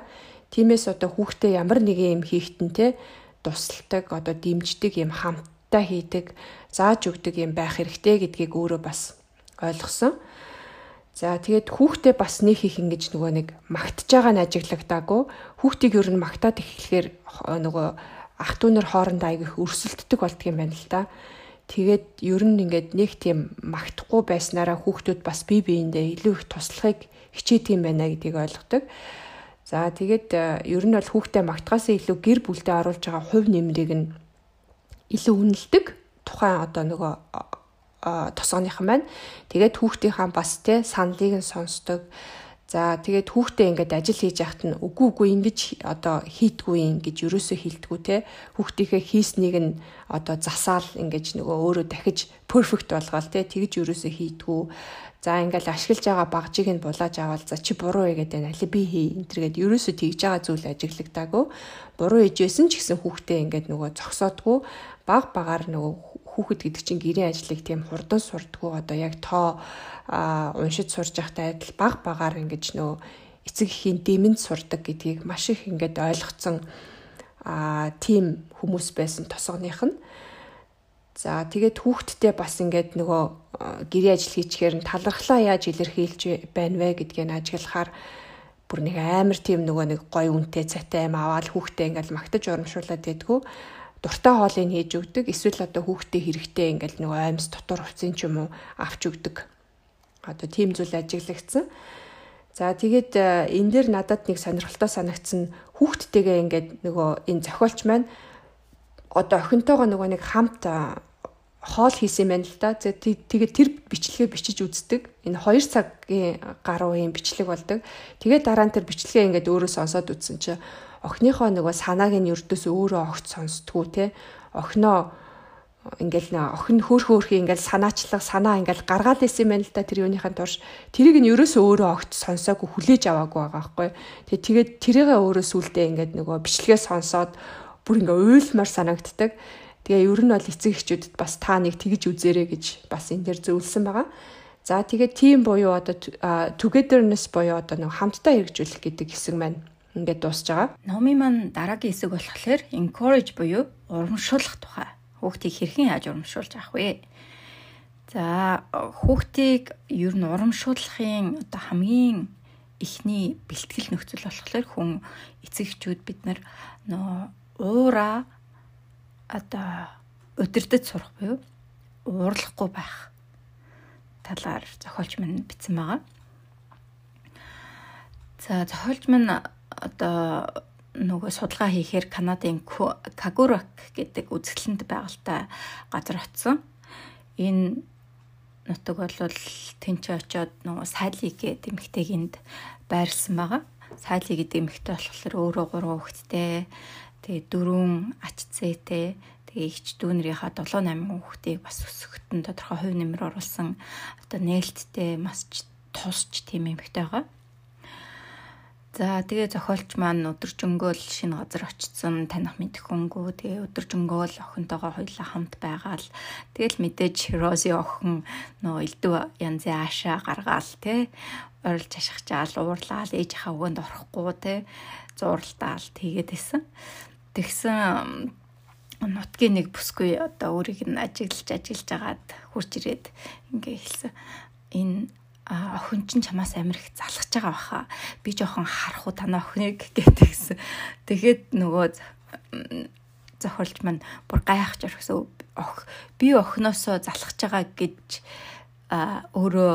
Тиймээс одоо хүүхдээ ямар нэгэн юм хийхтэн те тусалдаг, одоо дэмждэг юм хамтдаа хийдэг, зааж өгдөг юм байх хэрэгтэй гэдгийг өөрөө бас ойлгосон. За тэгээд хүүхдээ бас нэг их ингэж нөгөө нэг магтж байгаа нь ажиглагдаагүй. Хүүхдийг ер нь магтаад эхлэхээр нөгөө ах トゥ нар хоорондоо айгүйх өрсөлддөг болдго юм байна л да. Тэгээд ер нь ингээд нэг тийм магтахгүй байснараа хүүхдүүд бас бие биендээ илүү их туслахыг хичээдэг юм байна гэдгийг ойлгодог. За тэгээд э, ер нь бол хүүхдээ магтахаас илүү гэр бүлдээ оруулж байгаа хувь нэмрийг нь илүү үнэлдэг. Тухайн одоо нөгөө тосгоныхан байна. Тэгээд хүүхдийнхаа бас те саналыг нь сонсдог. За тэгээд хүүхдээ ингээд ажил хийж яхад нь үгүй үгүй ингэж одоо хийдгүй юм гэж ерөөсөө хилдэггүй те хүүхдийнхээ хийснийг нь одоо засаал ингэж нөгөө өөрөө дахиж перфект болгоол те тэгж ерөөсөө хийдэггүй За ингээл ашиглаж байгаа багжийг нь булааж аваад за чи буруу хийгээд байна. Али би хий энэ төргээд ерөөсөө тэгж байгаа зүйл ажиглагдаагүй. Буруу хийжсэн ч гэсэн хүүхдээ ингээд нөгөө зогсоодгүй баг багаар нөгөө хүүхэд гэдэг чинь гэрээ ажлыг тийм хурдан сурдггүй одоо яг тоо уншиж сурж байхдаа адил баг багаар ингэж нөгөө эцэг эхийн дэмэнд сурдаг гэдгийг маш их ингээд ойлгоцсон а тийм хүмүүс байсан тосгоных нь. За тэгээд хүүхдтэй бас ингээд нөгөө гэрээ ажил хийчихээр нь талархлаа яаж илэрхийлж байна вэ гэдгийг ажиглахаар бүр нэг амар тийм нөгөө нэг гой үнтэй цайтай юм аваад хүүхдээ ингээд магтаж урамшуулад байдгүй дуртай хоолыг хийж өгдөг эсвэл одоо хүүхдээ хэрэгтэй ингээд нөгөө аймс дотор хувцсын ч юм уу авч өгдөг. Одоо тийм зүйл ажиглагдсан. За тэгээд энэ дээр надад нэг сонирхолтой санагдсан хүүхдтэйгээ ингээд нөгөө энэ зохиолч маань одоо охинтойгоо нөгөө нэг хамт хоол хийсэн байна л да. Тэгээд тэр бичлэгээ бичиж үздэг. Энэ 2 цагийн гаруй юм бичлэг болдог. Тэгээд дараа нь тэр бичлэгээ ингээд өөрөө сонсоод үзсэн чинь охиныхоо нөгөө санааг нь өрдөөс өөрөө огт сонсдгоо те. Охиноо ингээл нэ охин хөөх хөөхий ингээл санаачлах санаа ингээл гаргаад исэн байна л да тэр юуныхаа турш тэрийг нь ерөөсөө өөрөө огт сонсоогүй хүлээж аваагүй байгаа байхгүй. Тэгээ тэгээд тэрийгээ өөрөө сүулдэ ингээд нөгөө бичлэгээ сонсоод бүр ингээ уйлмар санагддаг. Тэгээ ер нь бол эцэг эхчүүдэд бас та нэг тэгж үзээрэй гэж бас энэ дээр зөвлөсөн байгаа. За тэгээд team буюу одоо togetherness буюу одоо нэг хамтдаа хэрэгжүүлэх гэдэг хэсэг маань ингээд дуусж байгаа. Номын маань дараагийн хэсэг болохоор encourage буюу урамшуулах тухай. Хүүхдийг хэрхэн яаж урамшуулж авах вэ? За хүүхдийг ер нь урамшуулахын одоо хамгийн ихний бэлтгэл нөхцөл болохоор хүн эцэг эхчүүд бид нар нөө уура одоо өдөрдөж сурах буюу уурлахгүй байх талаар зохиолч минь бичсэн байгаа. За зохиолч минь одоо нөгөө судалгаа хийхээр Канадын Кагурак гэдэг үзэсгэлэнт байгальтай газар очсон. Энэ нутаг бол тэнч очоод нөгөө сайлыг гэдэг эмэгтэйгэнд байрлсан байгаа. Сайлыг гэдэг эмэгтэй болохоор өөрөө гурван хүүхэдтэй Тэгээ дөрөв ач зээтэй тэгээ ихч дүүнэрийнхаа 7 8 хүүхдийг бас өсгөхөд нь тодорхой хувь нэмэр оруулсан одоо нээлттэй масч тусч тийм эмэгтэй байгаа. За тэгээ зохиолч маань өдөржингөөл шинэ газар очсон таних мэдэх хөнгөө тэгээ өдөржингөөл охинтойгоо хоёулаа хамт байгаал тэгэл мэдээж Рози охин нөө элдв янзын аашаа гаргаал те орилж ашигчаал уурлаал ээжийнхаа өгөөнд орохгүй те зууралдаал тэгээд исэн. Тэгсэн нутгийн нэг бүсгүй одоо өөрийг нь ажиглаж ажиглаж агаад хурж ирээд ингээ хэлсэн. Энэ охин чинь чамаас амир их залхаж байгаа баха. Би жоохон харах уу танаа охиныг гэдэгсэн. Тэгэхэд нөгөө зохиолч маань бүр гайхаж орхисон. Ох би охиноосоо залхаж байгаа гэж өөрөө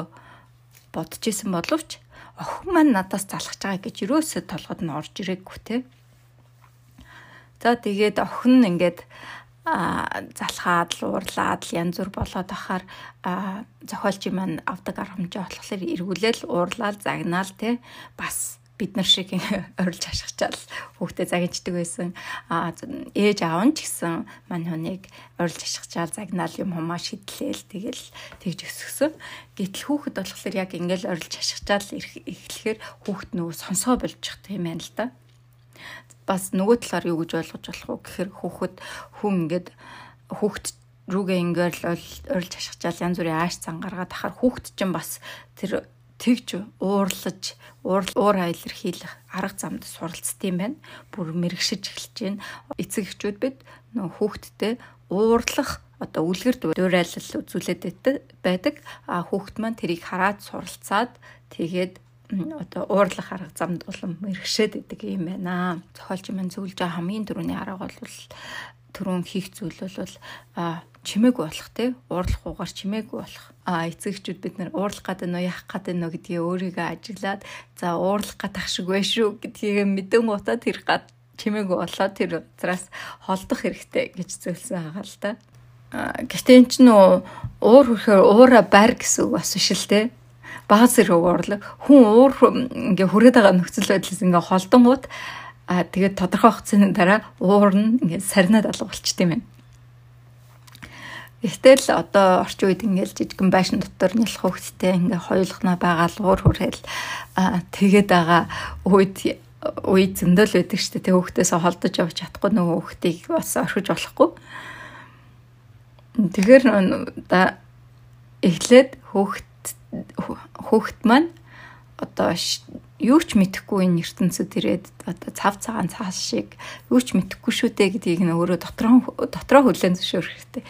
бодож исэн боловч охин маань надаас залхаж байгаа гэж юусоо толгойд нь орж ирээгүй те. За тэгээд охин ингээд залхаад уурлаад янз бүр болоод ахаар зохиолчийн маань авдаг арга хэмжээ болохоор эргүүлэл уурлаад загнаал те бас бид нар шиг *laughs* орилж ашигчаал хүүхдээ загинждаг байсан. Ээж аав нь ч гэсэн мань хүнийг орилж ашигчаал загнаал юм хумаа шидлээл тэгэл тэгж өсгсөн. Гэтэл хүүхэд болохоор яг ингээл орилж ашигчаал эхлэхээр хүүхэд нөгөө сонсоо байгаа юм байна л да бас нөгөө талаар юу гэж ойлгож болох вэ гэхээр хүүхэд хүн ингээд хүүхэд рүүгээ ингээд л орилж ашигчаал янз бүрийн ааш цан гаргаад ахаар хүүхэд чинь бас тэр тэгж уурлаж уур илэрхийлэх арга замд суралцд юм байна. Бүр мэрэгшиж эхэлж байна. Эцэг эхчүүд бид нөө хүүхэдтэй уурлах одоо үлгэр дуурайлал үзүүлээд байдаг. А хүүхэд маань тэрийг хараад суралцаад тэгээд одоо уурлах арга замд улам мэрэгшээд идэг юм байна. Зохиолч маань зөвлөж байгаа хамгийн түрүүний арга бол түрүүн хийх зүйл бол чимээгүй болох те. Уурлах уугаар чимээгүй болох. А эцэгчүүд бид нар уурлах гэдэг нөө яах гэдэг нөө гэдгийг өөрийгөө ажиглаад за уурлах гэдэг шиг байх шүү гэдгийг мэдэн гутаа тэр гад чимээгүй болоод тэр газраас холдох хэрэгтэй гэж зөвлөсөн байгаа л да гэтээ эн чинь уур хүрэхээр уура бар гэсэн үг бас биш л те бага зэрэг уурлаг хүн уур ингээ хүрээд байгаа нөхцөл байдлаас ингээ холдонгууд а тэгээд тодорхой хугацааны дараа уур нь ингээ сарнаад алга болчт юм байна Гэтэл одоо орчин үед ингээл жижигэн байшин дотор нялх хөвгттэй ингээ хоёулахна байгаа л уур хүрээл тэгээд байгаа үед үе зөндөл байдаг шүү дээ. Тэг хөвгтөөс холдож явж чадахгүй нөгөө хөвгтийг бас орхиж болохгүй. Тэгэхээр да эхлээд хөвгт хөвгт маань одоо юу ч мэдэхгүй энэ ертөнцид ирээд одоо цав цагаан цаас шиг юу ч мэдэхгүй шүү дээ гэдгийг нь өөрөө дотроо дотроо хүлээн зөвшөөрөх хэрэгтэй.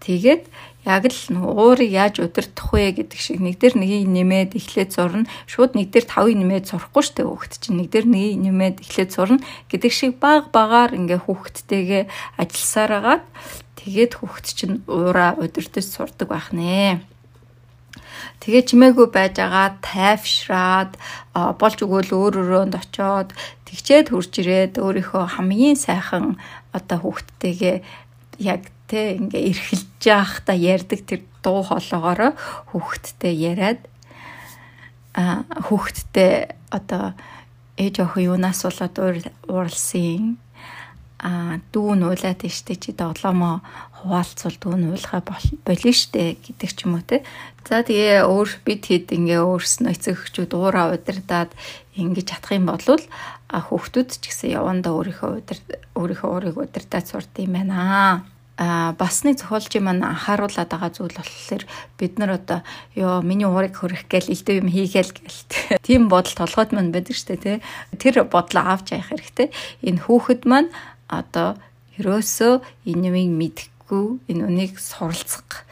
Тэгээд яг л уурыг яаж удирдах вэ гэдэг шиг нэг дээр нэгийг нэмээд эхлээд зурна. Шууд нэг дээр тавыг нэмээд сурахгүй штэ хүүхэд чинь нэг дээр нэгийг нэмээд эхлээд зурна гэдэг шиг баг багаар ингээ хүүхэдтэйгээ ажилласаар агаад тэгээд хүүхэд чинь уураа удирдах сурдаг байх нэ. Тэгээ чимээгүй байж байгаа тайвшраад болж өгөөл өөр өрөөнд очоод тэгчээд хурж ирээд өөрийнхөө хамгийн сайхан одоо хүүхдтэйгээ яг те ингээ эрхэлж явахдаа ярддаг тэр дуу хоолоогоороо хүүхдтэй яриад хүүхдтэй одоо ээж охин юунаас болоод ууралсан а дүүн уулаад штэ чи доглоомоо хуваалцвал дүүн уулахаа болно штэ гэдэг ч юм уу те. За тэгээ өөр бид хэд ингээ өөрснөө эцэг эхчүүд уураа удирдаад ингэж чадах юм бол хүүхдүүд ч гэсэн явандаа өөрийнхөө удир өөрийнхөө уурыг удирдаад сурд юм байна. А бас нэг зохиолчийн маань анхааруулад байгаа зүйл болохоор бид нар одоо ёо миний уурыг хөрөх гээл илдэв юм хийгээл гээл *laughs* тийм бодол толгойд маань байдаг штэ тий тэр бодлоо авч явах хэрэгтэй? Энэ хүүхэд маань одоо ерөөсөө энэ юмыг мэдэхгүй энэ үнийг суралцах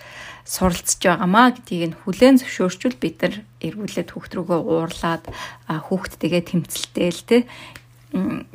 суралцж байгаамаа гэдгийг нь хүлээн зөвшөөрчүүл бид нар эргүүлээд хүүхд рүүгээ уурлаад хүүхдтэйгээ тэмцэлтэйл тий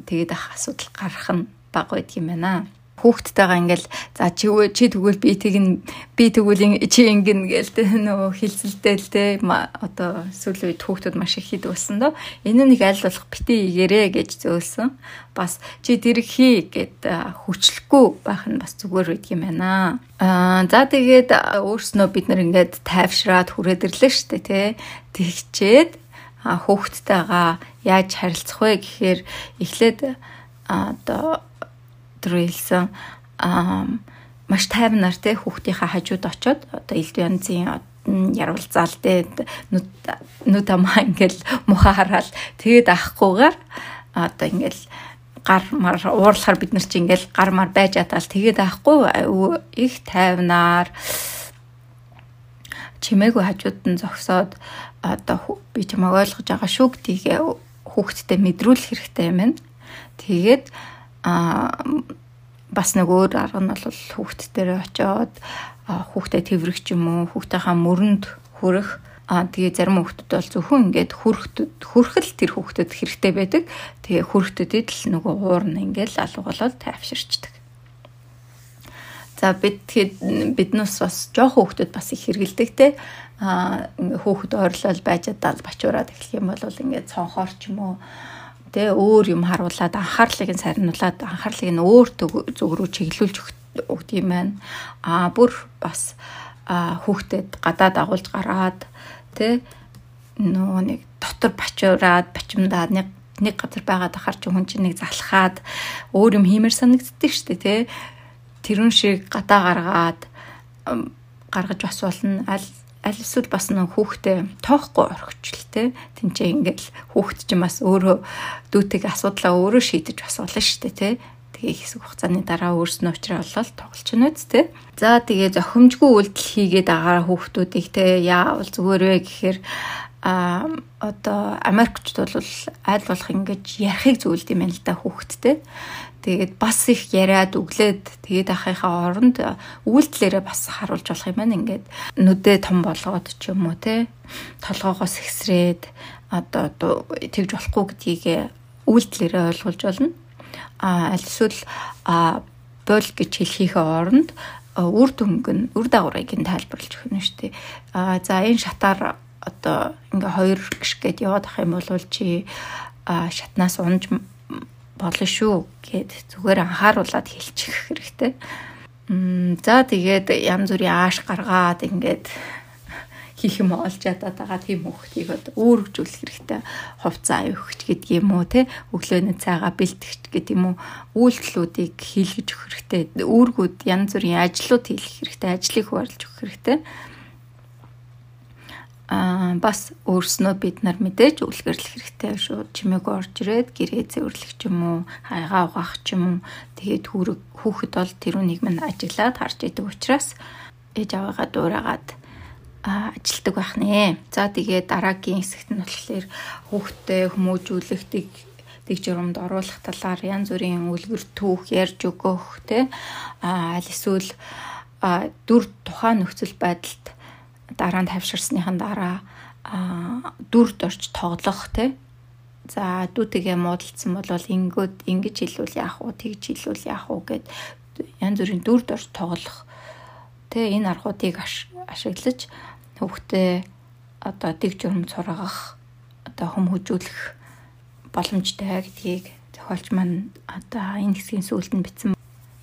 тэгээд ах асуудал гарах нь баг байд юм байна хүүхдтэйгаа ингээл за чи чи тэгвэл би тэгнэ би тэгвэл чи ингэн гээл нөгөө хилцэлтэй л тэ одоо сүүлийн үед хүүхдүүд маш их хийдэг болсон доо. Энэ нэг аль болох бити игээрээ гэж зөөлсөн. Бас чи тэр хий гэд хүчлэхгүй байх нь бас зүгээр үйд юм байна аа за тэгээд өөрснөө бид нар ингээд тайвшраад хүрээд ирлээ штэ тэ. Тэгчээд хүүхдтэйгаа яаж харилцах вэ гэхээр эхлээд одоо рүү хэлсэн маш тайвнаар те хүүхдийнхаа хажууд очоод одоо элдв янзын ярвалцаал те нүд нүд амаа ингээл муха хараал тэгээд авахгүйгээр одоо ингээл гар мар уурлахаар бид нар чи ингээл гар мар байж атаал тэгээд авахгүй их тайвнаар чимээгүй хажууд нь зогсоод одоо би чамайг ойлгож байгаа шүү гэдгийг хүүхдтэй мэдрүүлэх хэрэгтэй юм байна. Тэгээд а бас нэг өөр арга нь бол хүүхд дээр очиод хүүхдэд тэрвэрх ч юм уу хүүхдийнхаа мөрөнд хүрэх а тэгээ зарим хүүхдүүд бол зөвхөн ингээд хүрхтүүд хүрхэл тэр хүүхдэд хэрэгтэй байдаг. Тэгээ хүрхтэдэд л нөгөө уурна ингээд алга болоод тайвширчдаг. За бид тэгэхэд биднээс бас жоох хүүхдүүд бас их хэргэлдэг те а хүүхд ойрлол байж даа бачуураад эхлэх юм бол ингээд цонхоор ч юм уу тэ өөр юм харуулад анхаарлыг нь сарниулаад анхаарлыг нь өөр зүг рүү чиглүүлж өгд юм байна. Аа бүр бас хүүхдэд гадаад агуулж гараад тэ нөгөө нэг дотор бачуураад бачимдаад нэг нэг газар байгаад ахаар чи хүн чинь нэг залхаад өөр юм хиймэр санагддаг штэ тэ тэрүүн шиг гадаа гаргаад гаргаж бас болно аль аль эсвэл бас нэг хүүхдээ тоохгүй орхичлээ тэнцээ ингээл хүүхд чинь бас өөрөө дүүтэйг асуудлаа өөрөө шийдэж бас болно шүү дээ тий тэгээ хэсэг хугацааны дараа өөрснөө тоглож байна үст тий за тэгээ зохимжгүй үйлдэл хийгээд агаа хүүхдүүдийг тий яавал зүгээр вэ гэхээр а одоо Америкчд бол аль болох ингэж ярихыг зөвлөд юм байна л да хүүхдтэй Тэгээд бас их яриад өглөөд тэгээд ахыхаа оронд үйлдэлээрээ бас харуулж болох юм байна. Ингээд нүдээ том болгоод ч юм уу те толгоогоос ихсрээд одоо тэгж болохгүй гэдгийг үйлдэлээрээ ойлгуулж болно. А аль эсвэл бол гэж хэлхийнхээ оронд үр дүнг нь үр дагаврыг нь тайлбарлаж өгнө шүү дээ. А за энэ шатаар одоо ингээ хоёр гიშ гээд яваад ах юм бол чи шатнаас унж болно шүү гэд зүгээр анхааруулад хэлчих хэрэгтэй. За тэгээд янз бүрийн ааш гаргаад ингээд хийх юм олж ядаад байгаа тийм хүүхдийг одоо үүргэжүүлэх хэрэгтэй. Хувцас авих гэдэг юм уу те өглөөний цайгаа бэлтгэж гэдэг юм уу? Үйлдэлүүдийг хийлгэж өгөх хэрэгтэй. Үүргүүд янз бүрийн ажлууд хийх хэрэгтэй ажлыг хуваарлж өгөх хэрэгтэй аа бас өөрснөө бид нар мэдээж үлгэрлэх хэрэгтэй шүү. Чимээг орж ирээд гэрээ зэвэрлэх ч юм уу, хайгаа угаах ч юм уу. Тэгээд хүүрэг хүүхэд бол тэр үнийг мань ажиглаад харж идэг учраас ээж аваагаа дуурайгаад ажилтдаг байх нэ. За тэгээд дараагийн хэсэгт нь болохоор хүүхдээ хүмүүжүүлэх дэг журамд оруулах талаар янз бүрийн үлгэр түүх ярьж өгөх те а аль эсвэл дүр тухайн нөхцөл байдалд дараа нь тавьширсныхан дараа дүрд орж тоглох те за дүүтэйгээ муудалцсан бол ингэод ингэж хэлвэл яах вэ тэгж хэлвэл яах вэ гэд янз бүрийн дүрд орж тоглох те энэ аргуудыг ашиглаж хүүхдээ одоо дэг журам сургах одоо хүм хөжүүлэх боломжтой гэдгийг зохиолч маань одоо энэ хэсгийн сүүлд нь бичсэн.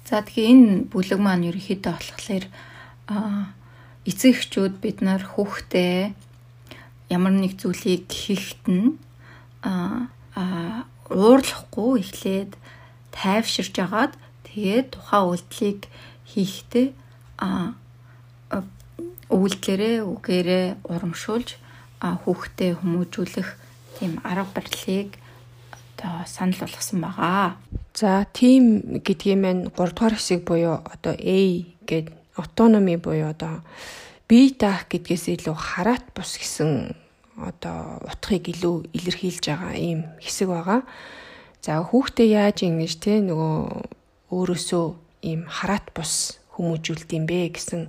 За тэгэхээр энэ бүлэг маань ерөнхийдөө болохоор аа эцэг эхчүүд бид нар хүүхдээ ямар нэг зүйлийг хийхэд нь а уурлахгүй эхлээд тайвширж агаад тэгээд тухайн үйлдэлийг хийхдээ а үйлдэлэрээ үгээрээ урамшуулж хүүхдээ хүмүүжүүлэх тийм арга барилыг одоо санал болгосон байгаа. За тийм гэдгийг маань 3 дугаар хэсэг буюу одоо A гэдэг автономи буюу одоо бие даах гэдгээс илүү хараат бус гэсэн одоо утгыг илүү илэрхийлж байгаа ийм хэсэг байгаа. За хүүхдээ яаж ингэж те нөгөө өөрөөсөө ийм хараат бус хүмүүжүүлд юм бэ гэсэн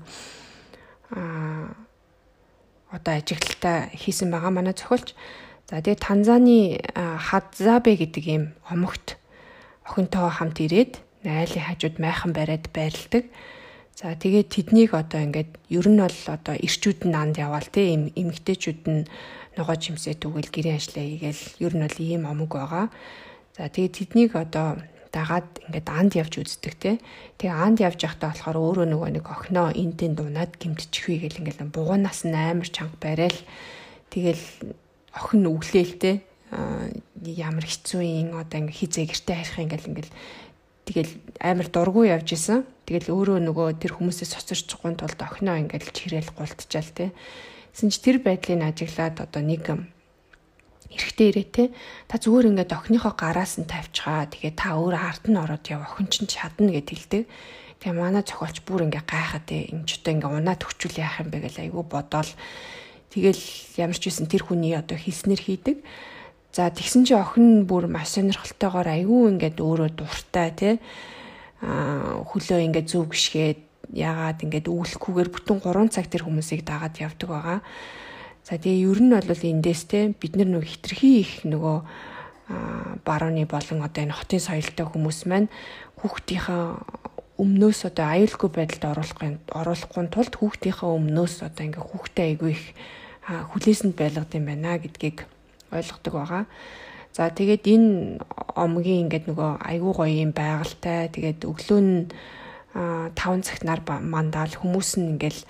а одоо ажиглалтаа хийсэн байгаа манай зохиолч. За тэгээ Танзаны Хадзабе гэдэг ийм омогт охинтойгоо хамт ирээд айлын хажууд майхан бариад байрладаг. За тэгээд тэднийг одоо ингээд ер нь бол одоо ирчүүд нь анд яваал те им эмгтээчүүд нь ногоо чимсээ түгэл гэрээ ажиллаа хийгээл ер нь бол ийм омог байгаа. За тэгээд тэднийг одоо дагаад ингээд анд явж үздэг те. Тэгээ анд явж явахдаа болохоор өөрөө нөгөө нэг охиноо энтэн дунаад гимтчихвээ гэл ингээд бугуунаас нь амар чанга барайл тэгэл охин өглөөл те ямар хэцүү юм одоо ингээ хизээ гэрте харих ингээл ингээл тэгэл амар дургу явж исэн. Тэгэл өөрөө нөгөө тэр хүмүүсээс цоцорч чугуун тулд охиноо ингээл чирээл гултчаал те. Гэсэн чи тэр байдлыг ажиглаад одоо нэг эрэхтэй ирээ те. Та зүгээр ингээд охиныхоо гараас нь тавьчихаа. Тэгээ та өөр ард нь ороод яв охин чинь чадна гэд хэлдэг. Тэгээ манай зохиолч бүр ингээ гайхаад те. Энд ч одоо ингээ унаа төгчүүл яах юм бэ гэл айгүй бодоол. Тэгэл ямар ч үсэн тэр хүний одоо хийснэр хийдэг. За тэгсэн чи охин бүр маш сонирхолтойгоор айгүй ингээд өөрөө дуртай тий а хөлөө ингээд зөв гიშгээд ягаад ингээд өвлөхгүйгээр бүтэн 3 цаг тэр хүмүүсийг дагаад явдаг байгаа. За тэгээ ер нь бол эндээс те бид нар нөгөө хитрхи их нөгөө барууны болон одоо энэ хотын соёлтой хүмүүс маань хүүхдийнхээ өмнөөс одоо аюулгүй байдалд оруулахгүй оруулахгүй тулд хүүхдийнхээ өмнөөс одоо ингээ хүүхдээ айгүй их хүлээсэнд байлгад юм байна гэдгийг ойлгодог байгаа. За тэгээд энэ омгийн ингээд нөгөө айгүй гоё юм байгальтай. Тэгээд өглөө нь 5 цагт нар мандаал хүмүүс нь ингээл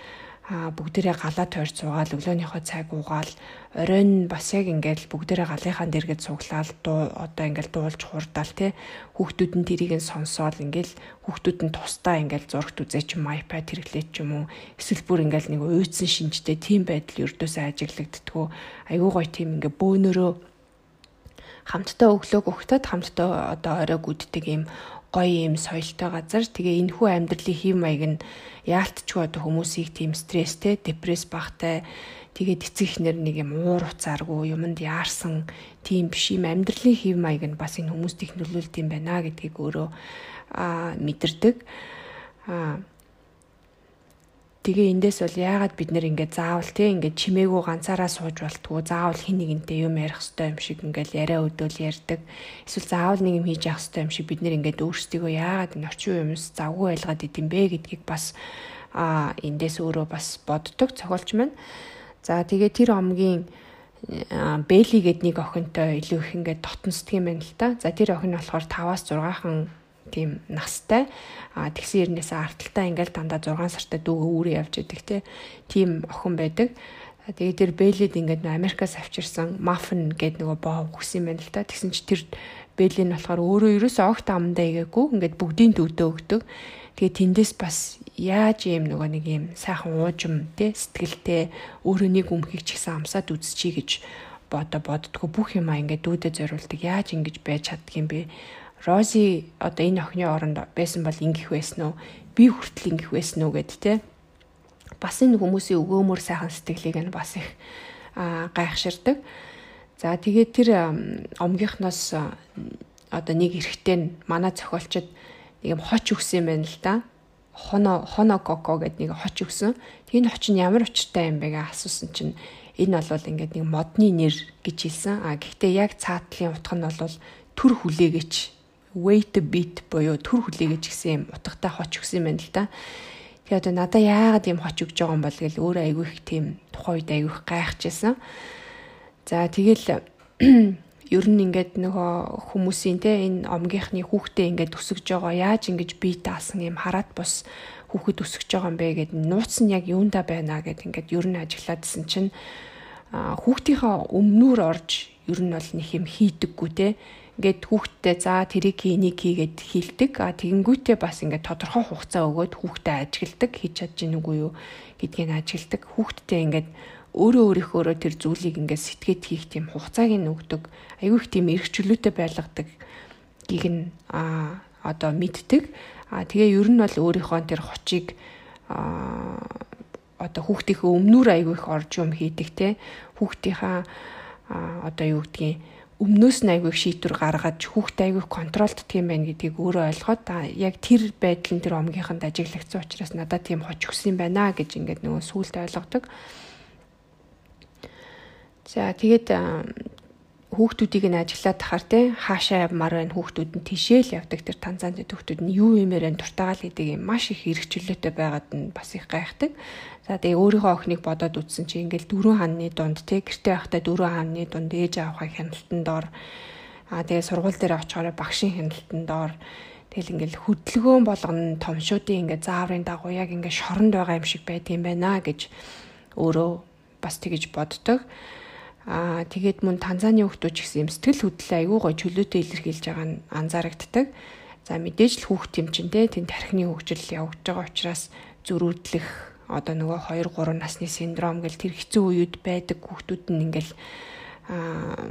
бүгдээрээ галаа тойрч суугаал өглөөнийхөө цаг уугаал. Оройн бас яг ингээл бүгдээрээ галынхаа дэргэд цуглаал дуу одоо ингээл дуулж хурдаал те хүүхдүүд нь тэрийг нь сонсоол ингээл хүүхдүүд нь тусдаа ингээл зурагт үзээ ч юм iPad хэрэглээ ч юм уу. Эсвэл бүр ингээл нэг уйдсан шинжтэй тийм байдал өрдөөсөө ажиглагддгүү. Айгуу гоё тийм ингээ бөөнөрөө хамтдаа өглөөг өгтөд хамтдаа одоо орой гүддэг юм гоё юм соёлтой газар. Тэгээ энэ хүү амьдралын хэв маяг нь яалтчгүй одоо хүмүүсийг тийм стресстэй, депресс багтай тэгээд эцэг ихнэр нэг юм уур уцааргүй юмд яарсан тийм биш юм амьдралын хэв маяг нь бас энэ хүмүүст их нөлөөлт юм байна гэдгийг өөрөө мэдэрдэг. Аа Тэгээ эндээс бол яагаад бид нэр ингээд заавал те ингээд чимээгүй ганцаараа сууж болтгоо заавал хин нэгэнтэй юм ярих хэвээр юм шиг ингээд яриа өдөөл ярьдаг. Эсвэл заавал нэг юм хийж явах хэвээр юм шиг бид нэр ингээд өөрсдийгөө яагаад энэ орчин үеимс завгүй байлгаад идэм бэ гэдгийг бас а эндээс өөрөө бас боддог цохолч маань. За тэгээ тэр омгийн Бэли гэд нэг охинтой илүү их ингээд дотносдөг юм байна л да. За тэр охин болохоор 5-аас 6хан тийм настай а тэгсэн хэрнээс арталтаа ингээл дандаа 6 сартай дүүгээ үүрээ явж идэг те тийм охин байдаг. Тэгээд тэр Бэлэд ингээд Америкаас авчирсан мафин гэдэг нөгөө боо өгсөн юм байна л та. Тэгсэн чи тэр Бэлээ нь болохоор өөрөө ерөөсөө огт амдаа игээгүй ингээд бүгдийн дүүдөө өгдөг. Тэгээд тэндээс бас яаж юм нөгөө нэг юм сайхан уужим те сэтгэлтэй өөрөө нэг өмхийг ч гэсэн амсаад үзчихье гэж бодо боддгоо бүх юм ингээд дүүдэд зориулдаг. Яаж ингэж байж чаддаг юм бэ? Рози одоо энэ охины оронд байсан бол ингэх байсан уу? Би хүртэл ингэх байсан уу гэд те. Бас энэ хүмүүсийн өгөөмөр сайхан сэтгэлийг нь бас их гайхширдаг. За тэгээд тэр омгийнхноос одоо нэг эрэгтэй нь манай зохиолчд нэг юм хоч өгсөн юм байна л да. Хоно хоно коко гэдэг нэг хоч өгсөн. Тэгээ энэ хоч нь ямар учиртай юм бэ гэж асуусан чинь энэ бол ингээд нэг модны нэр гэж хэлсэн. А гэхдээ яг цаатлын утга нь бол төр хүлээгэж a bit буюу төр хүлээгэж гэсэн юм утгатай хоч өгсөн юм байна л да. Тэгээ одоо надаа яагаад юм хоч өгж байгаа юм бол гэл өөрөө айгүй их тийм тухайн үед айгүй их гайхажсэн. За тэгэл *clears throat* ер нь ингээд нөгөө хүмүүсийн те энэ омгийнхны хүүхдээ ингээд өсөж байгаа яаж ингэж бие даасан юм хараад бус хүүхэд өсөж байгаа юм бэ гэд нууц нь яг юунда байна гэд ингээд ер нь ажиглаадсэн чинь хүүхдийнхаа өмнөр орж ер нь бол нэг юм хийдэггүй те ингээд хүүхдтэй за тэрийг хий нэг хийгээд хилдэг. А тэгэнгүүтээ бас ингээд тодорхой хугацаа өгөөд хүүхдэд ажигладаг хийж чадж гин үгүй юу гэдгийг ажигладаг хүүхдтэй ингээд өөрөө өөрийнхөөрөө тэр зүйлийг ингээд сэтгээд хийх тийм хугацааг нь өгдөг. Айгүй их тийм эргчлөөтэй байлгадаг гиг нь а одоо мэддэг. А тэгээ ер нь бол өөрийнхөө тэр хочийг а одоо хүүхдийнхээ өмнөр айгүй их орж юм хийдэг те. Хүүхдийнхаа одоо юу гэдгийг өмнөөс нь айгүй шийдвэр гаргаж хүүхдээ айгүй контролддаг юм байна гэдгийг өөрөө ойлгоод яг тэр байдал нь тэр омгийнханд ажиглагдсан учраас надад тийм хоч өгсөн юм байна гэж ингээд нөгөө сүулт ойлгодог. За тэгээд хүүхдүүдийг нь ажиглаад тахаар те хаашаа явмаар байна хүүхдүүд нь тишээл явдаг тэр Танзанд хүүхдүүд нь юу юмээр нь дуртагаал гэдэг юм маш их хэрэгчлөөтэй байгаад нь бас их гайхдаг. За тэгээ өөрийнхөө охиныг бодоод үзсэн чи ингээл дөрөв хааны дунд те гэртээ байхдаа дөрөв хааны дунд ээж аавхаа хяналтан доор аа тэгээ сургууль дээр очихоор багшийн хяналтан доор тэгэл ингээл хөдөлгөөн болгоно томшуудын ингээ зааврын дагуу яг ингээ шоронд байгаа юм шиг юм байна гэж өөрөө бас тэгэж боддог. Аа тэгээд мөн Танзаны хүүхдүүд ч гэсэн юм сэтгэл хөдлөл айгүй гой чөлөөтэй илэрхийлж байгаа нь анзаарэгддэг. За мэдээж л хүүхд юм чин тэ тэн тархины хөгжил явагдаж байгаа учраас зөрүүдлэх одоо нөгөө 2 3 насны синдром гэл тэр хэцүү үед байдаг хүүхдүүд нь ингээл аа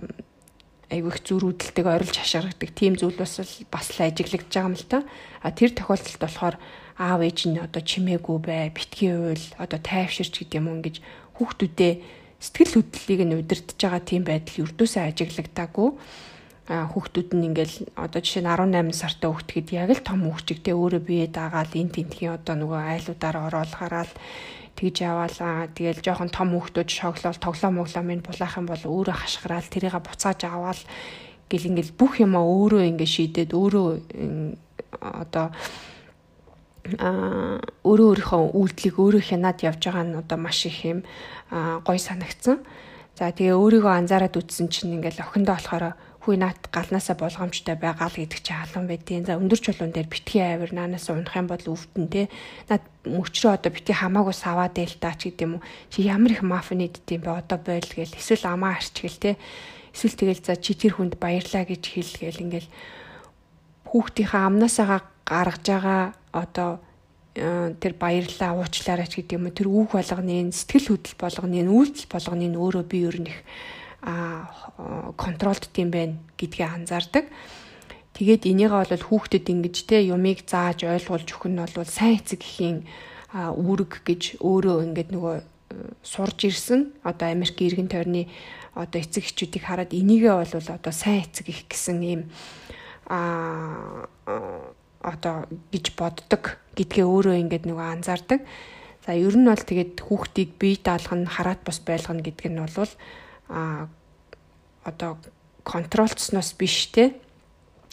айгүй их зөрүүдэлдэг орилж хашгирдаг тийм зүйл бас бас л ажиглагдж байгаа юм л та. А тэр тохиолдолд болохоор аав ээж нь одоо чимээгүй бай, битгий уйл, одоо тайвширч гэдэг юм ингэж хүүхдүүдээ сэтгэл хөдлөлийг нь удирдах байгаа тийм байдал өрдөөсөө ажиглагдаагүй. Хүүхдүүд нь ингээл одоо жишээ нь 18 сартай хүүхдгэд яг л том хүүхчигтэй өөрөө бие даагаал эн тентхийн одоо нөгөө айлуудаар ороод гараад тэгж яваалаа. Тэгэл жоохон том хүүхдүүд шоглол тоглоом моглоом минь булаах юм бол өөрөө хашгираал тэрийг буцааж аваал. Гэл ингээл бүх юмаа өөрөө ингээ шийдээд өөрөө одоо а өөрөө өөрийнхөө үйлдэлийг өөрөө хянаад явж байгаа нь одоо маш их юм гой санагдсан. За тэгээ өөрийгөө анзаараад үзсэн чинь ингээл охиндоо болохоор хүй наат галнаасаа болгоомжтой байгаа л гэдэг чи халуун байдیں۔ За өндөр чулуун дээр битгий авир наанаас унах юм бол өвдөн те. Наад мөчрөө одоо битгий хамаагүй саваа дээл та ч гэдэм үү. Чи ямар их маф нийддэм бэ одоо бойл гээл эсвэл амаа арчгэл те. Эсвэл тэгэл за чи тэр хүнд баярлаа гэж хэлгээл ингээл хүүхдийнхээ амнаасаа гаргаж байгаа одоо Э, тэр баярлаа уучлаарай ч гэдэг юм тэр үг болгоны сэтгэл хөдлөл болгоны үйлдэл болгоны өөрөө би ер нь их контролд тийм байна гэдгээ анзаардаг. Тэгээд энийгээ бол хүүхдэд ингэж те юмыг зааж ойлгуулж өгөх нь бол сайн эцэг гэхийн үүрэг гэж өөрөө ингээд нөгөө э, сурж ирсэн. Одоо Америк иргэн тойрны одоо эцэг эхчүүдийг хараад энийгээ бол одоо сайн эцэг их гэсэн ийм а одоо гэж боддог гэдгээ өөрөө ингээд нөгөө анзаардаг. За ер нь бол тэгээд хүүхдийг бие даалгах нь хараат бус байлгана гэдг нь бол а одоо контролцсноос биш те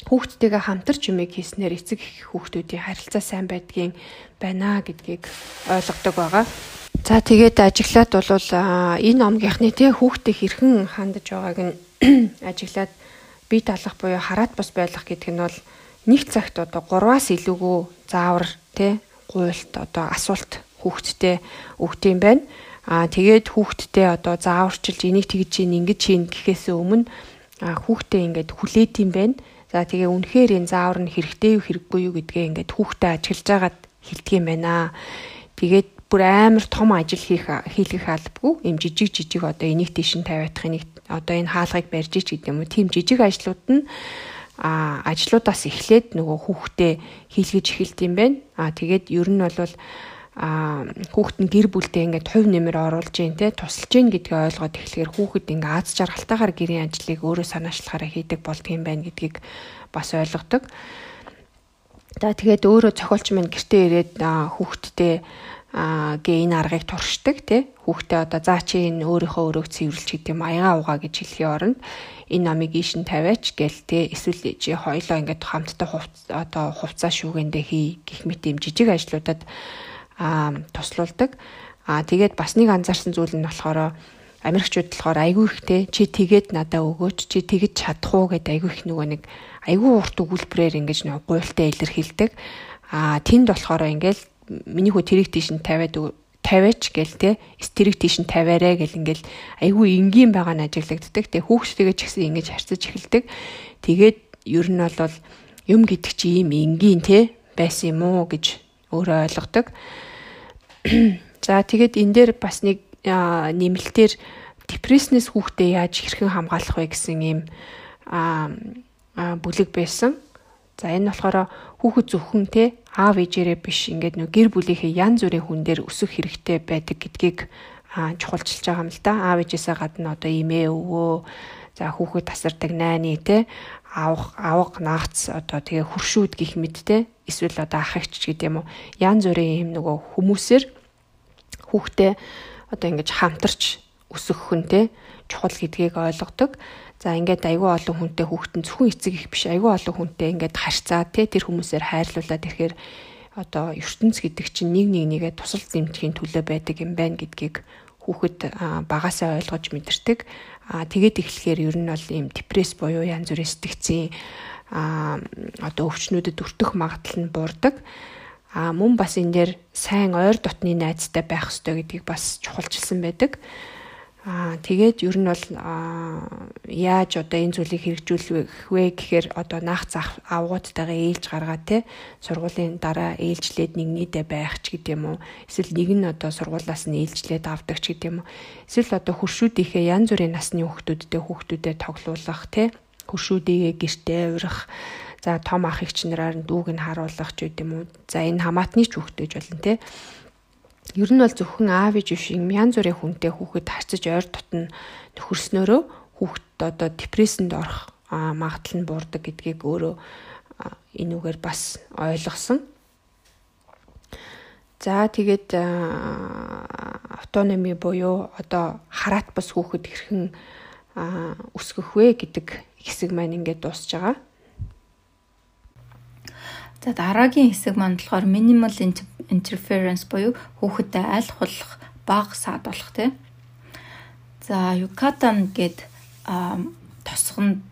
хүүхдтэйгээ хамтарч юмыг хийснээр эцэг хүүхдүүдийн харилцаа сайн байдгийн байна гэдгийг ойлгодог байгаа. За тэгээд ажиглаад бол энэ омгийнхны те хүүхдээ хэрхэн хандаж байгааг нь *clears throat* ажиглаад бие даалгах буюу хараат бус байлгах гэдэг нь бол нэг цагт одоо 3-аас илүүгүй заавар тий гуйлт одоо асуулт хүүхдтэй өгдөм байна. Аа тэгээд хүүхдтэй одоо зааварчилж энийг тэгж чинь ингэж хийн гэхээс өмнө хүүхдээ ингээд хүлээт юм байна. За тэгээ үнэхээр энэ заавар нь хэрэгтэй юу хэрэггүй юу гэдгээ ингээд хүүхдээ ажиглаж байгаад хэлдэг юм байна. Тэгээд бүр амар том ажил хийх хийлгэх албагүй юм жижиг жижиг одоо энийг тийш нь тавиадах энийг одоо энэ хаалгыг барьж ич гэдэг юм уу тийм жижиг ажлууд нь а ажлуудаас эхлээд нөгөө хүүхдээ хийлгэж эхэлт юм байна. А тэгээд ер нь бол а хүүхэд нь гэр бүлдээ ингээд хувь нэмэр оруулж гин те тусалж гин гэдгийг ойлгоод эхлэхээр хүүхэд ингээд аз жаргалтайгаар гэрийн ажлыг өөрөө санаачлахаараа хийдэг болдгийм байна гэдгийг бас ойлгодог. За тэгээд өөрөө цохиолч маань гэртээ ирээд хүүхэдтэй гээ энэ аргыг туршдаг тий хүүхдээ одоо заа чи энэ өөрийнхөө өрөөг цэвэрлж гэдэг юм аяга угаа гэж хэлхийн оронд энэ намыг ийш нь тавиач гээл тий эсвэл чи хоёлоо ингээд хамтдаа хувц одоо хувцас шүүгэндээ хий гэх мэт юм жижиг ажлуудад а туслуулдаг. А тэгээд бас нэг анзаарсан зүйл нь болохоор Америкчууд болохоор айгүй ихтэй чи тэгээд надаа өгөөч чи тэгэж чадах уу гэдэг айгүй их нөгөө нэг айгүй урт өгүүлбэрээр ингэж нэг гуйлтай илэрхийлдэг. А тэнд болохоор ингээл миний хүү тэрийг тийш нь тавиад тавиач гэл те тэрийг тийш нь тавиарэ гэл ингээл айгүй энгийн байгаа нь ажиглагддаг те хүүхдтэйгээ ч гэсэн ингэж харьцаж эхэлдэг. Тэгээд ер нь бол юм гэдэг чи ийм энгийн те байсан юм уу гэж өөрөө ойлгодог. *clears throat* За тэгээд энэ дээр бас нэг нэмэлтээр депресснес хүүхдээ яаж хэрхэн хамгаалах вэ гэсэн ийм бүлэг байсан За энэ болохоор хүүхэд зөвхөн те аав ээжээрээ биш ингээд нөө гэр бүлийнхээ ян зүрийн хүн дээр өсөх хэрэгтэй байдаг гэдгийг чухалчилж байгаа юм л да. Аав ээжээсээ гадна одоо имээ өвөө за хүүхэд тасардаг найны те авах авах наац одоо тэгээ хуршүүд гих мэд те эсвэл одоо ах эгч гэдэг юм уу ян зүрийн юм нөгөө хүмүүсээр хүүхдээ одоо ингэж хамтарч өсөх хүн те чухал гэдгийг ойлгодог. За ингээд айгүй олон хүнтэй хүүхдэн зөвхөн эцэг их биш айгүй олон хүнтэй ингээд харьцаа тий тэр хүмүүсээр хайрлуулаад ирэхээр одоо ертөнц гэдэг чинь нэг нэг нэгээ тусал зэмтхийн төлөө байдаг юм байна гэдгийг хүүхэд багасаа ойлгож мэдэрдэг. Аа тэгээд эхлэхээр ер нь бол ийм депресс буюу янз бүрийн сэтгцийн аа одоо өвчнүүдэд өртөх магадлал нь буурдаг. Аа мөн бас энэ дээр сайн ойр дотны найзтай байх хэрэгтэй гэдгийг бас чухалчилсан байдаг. Аа тэгээд ер нь бол яаж одоо энэ зүйлийг хэрэгжүүлэх вэ гэхээр одоо наах зах авгуудтайгаа ээлж гаргаа те сургуулийн дараа ээлжлээд нэг нийтээ байх ч гэдэм уу эсвэл нэг нь одоо сургуулаас нь ээлжлээд авдаг ч гэдэм уу эсвэл одоо хуршүүдийнхээ янз бүрийн насны хүүхдүүдтэй хүүхдүүдэд тоглуулах те хуршүүдийгээ гэртээ урих за том ах эгч нараар дүүг нь харуулах ч гэдэм уу за энэ хамаатны ч хүүхдэж болно те Ер нь бол зөвхөн аав ээж биш юм янз бүрийн хүнтэй хүүхэд харьцаж ойр дотн нөхөрснөөрөө хүүхэд одоо депрессэнд орох магадлал нь буурдаг гэдгийг өөрөө энүүгээр бас ойлгосон. За тэгээд автономи буюу одоо хараат бас хүүхэд хэрхэн өсгөх вэ гэдэг хэсэг маань ингээд дуусж байгаа. За дараагийн хэсэг маань болохоор minimal interference буюу хүүхэдтэй аль хулах бага саадуулах тийм. За Yucatan гээд тосгонд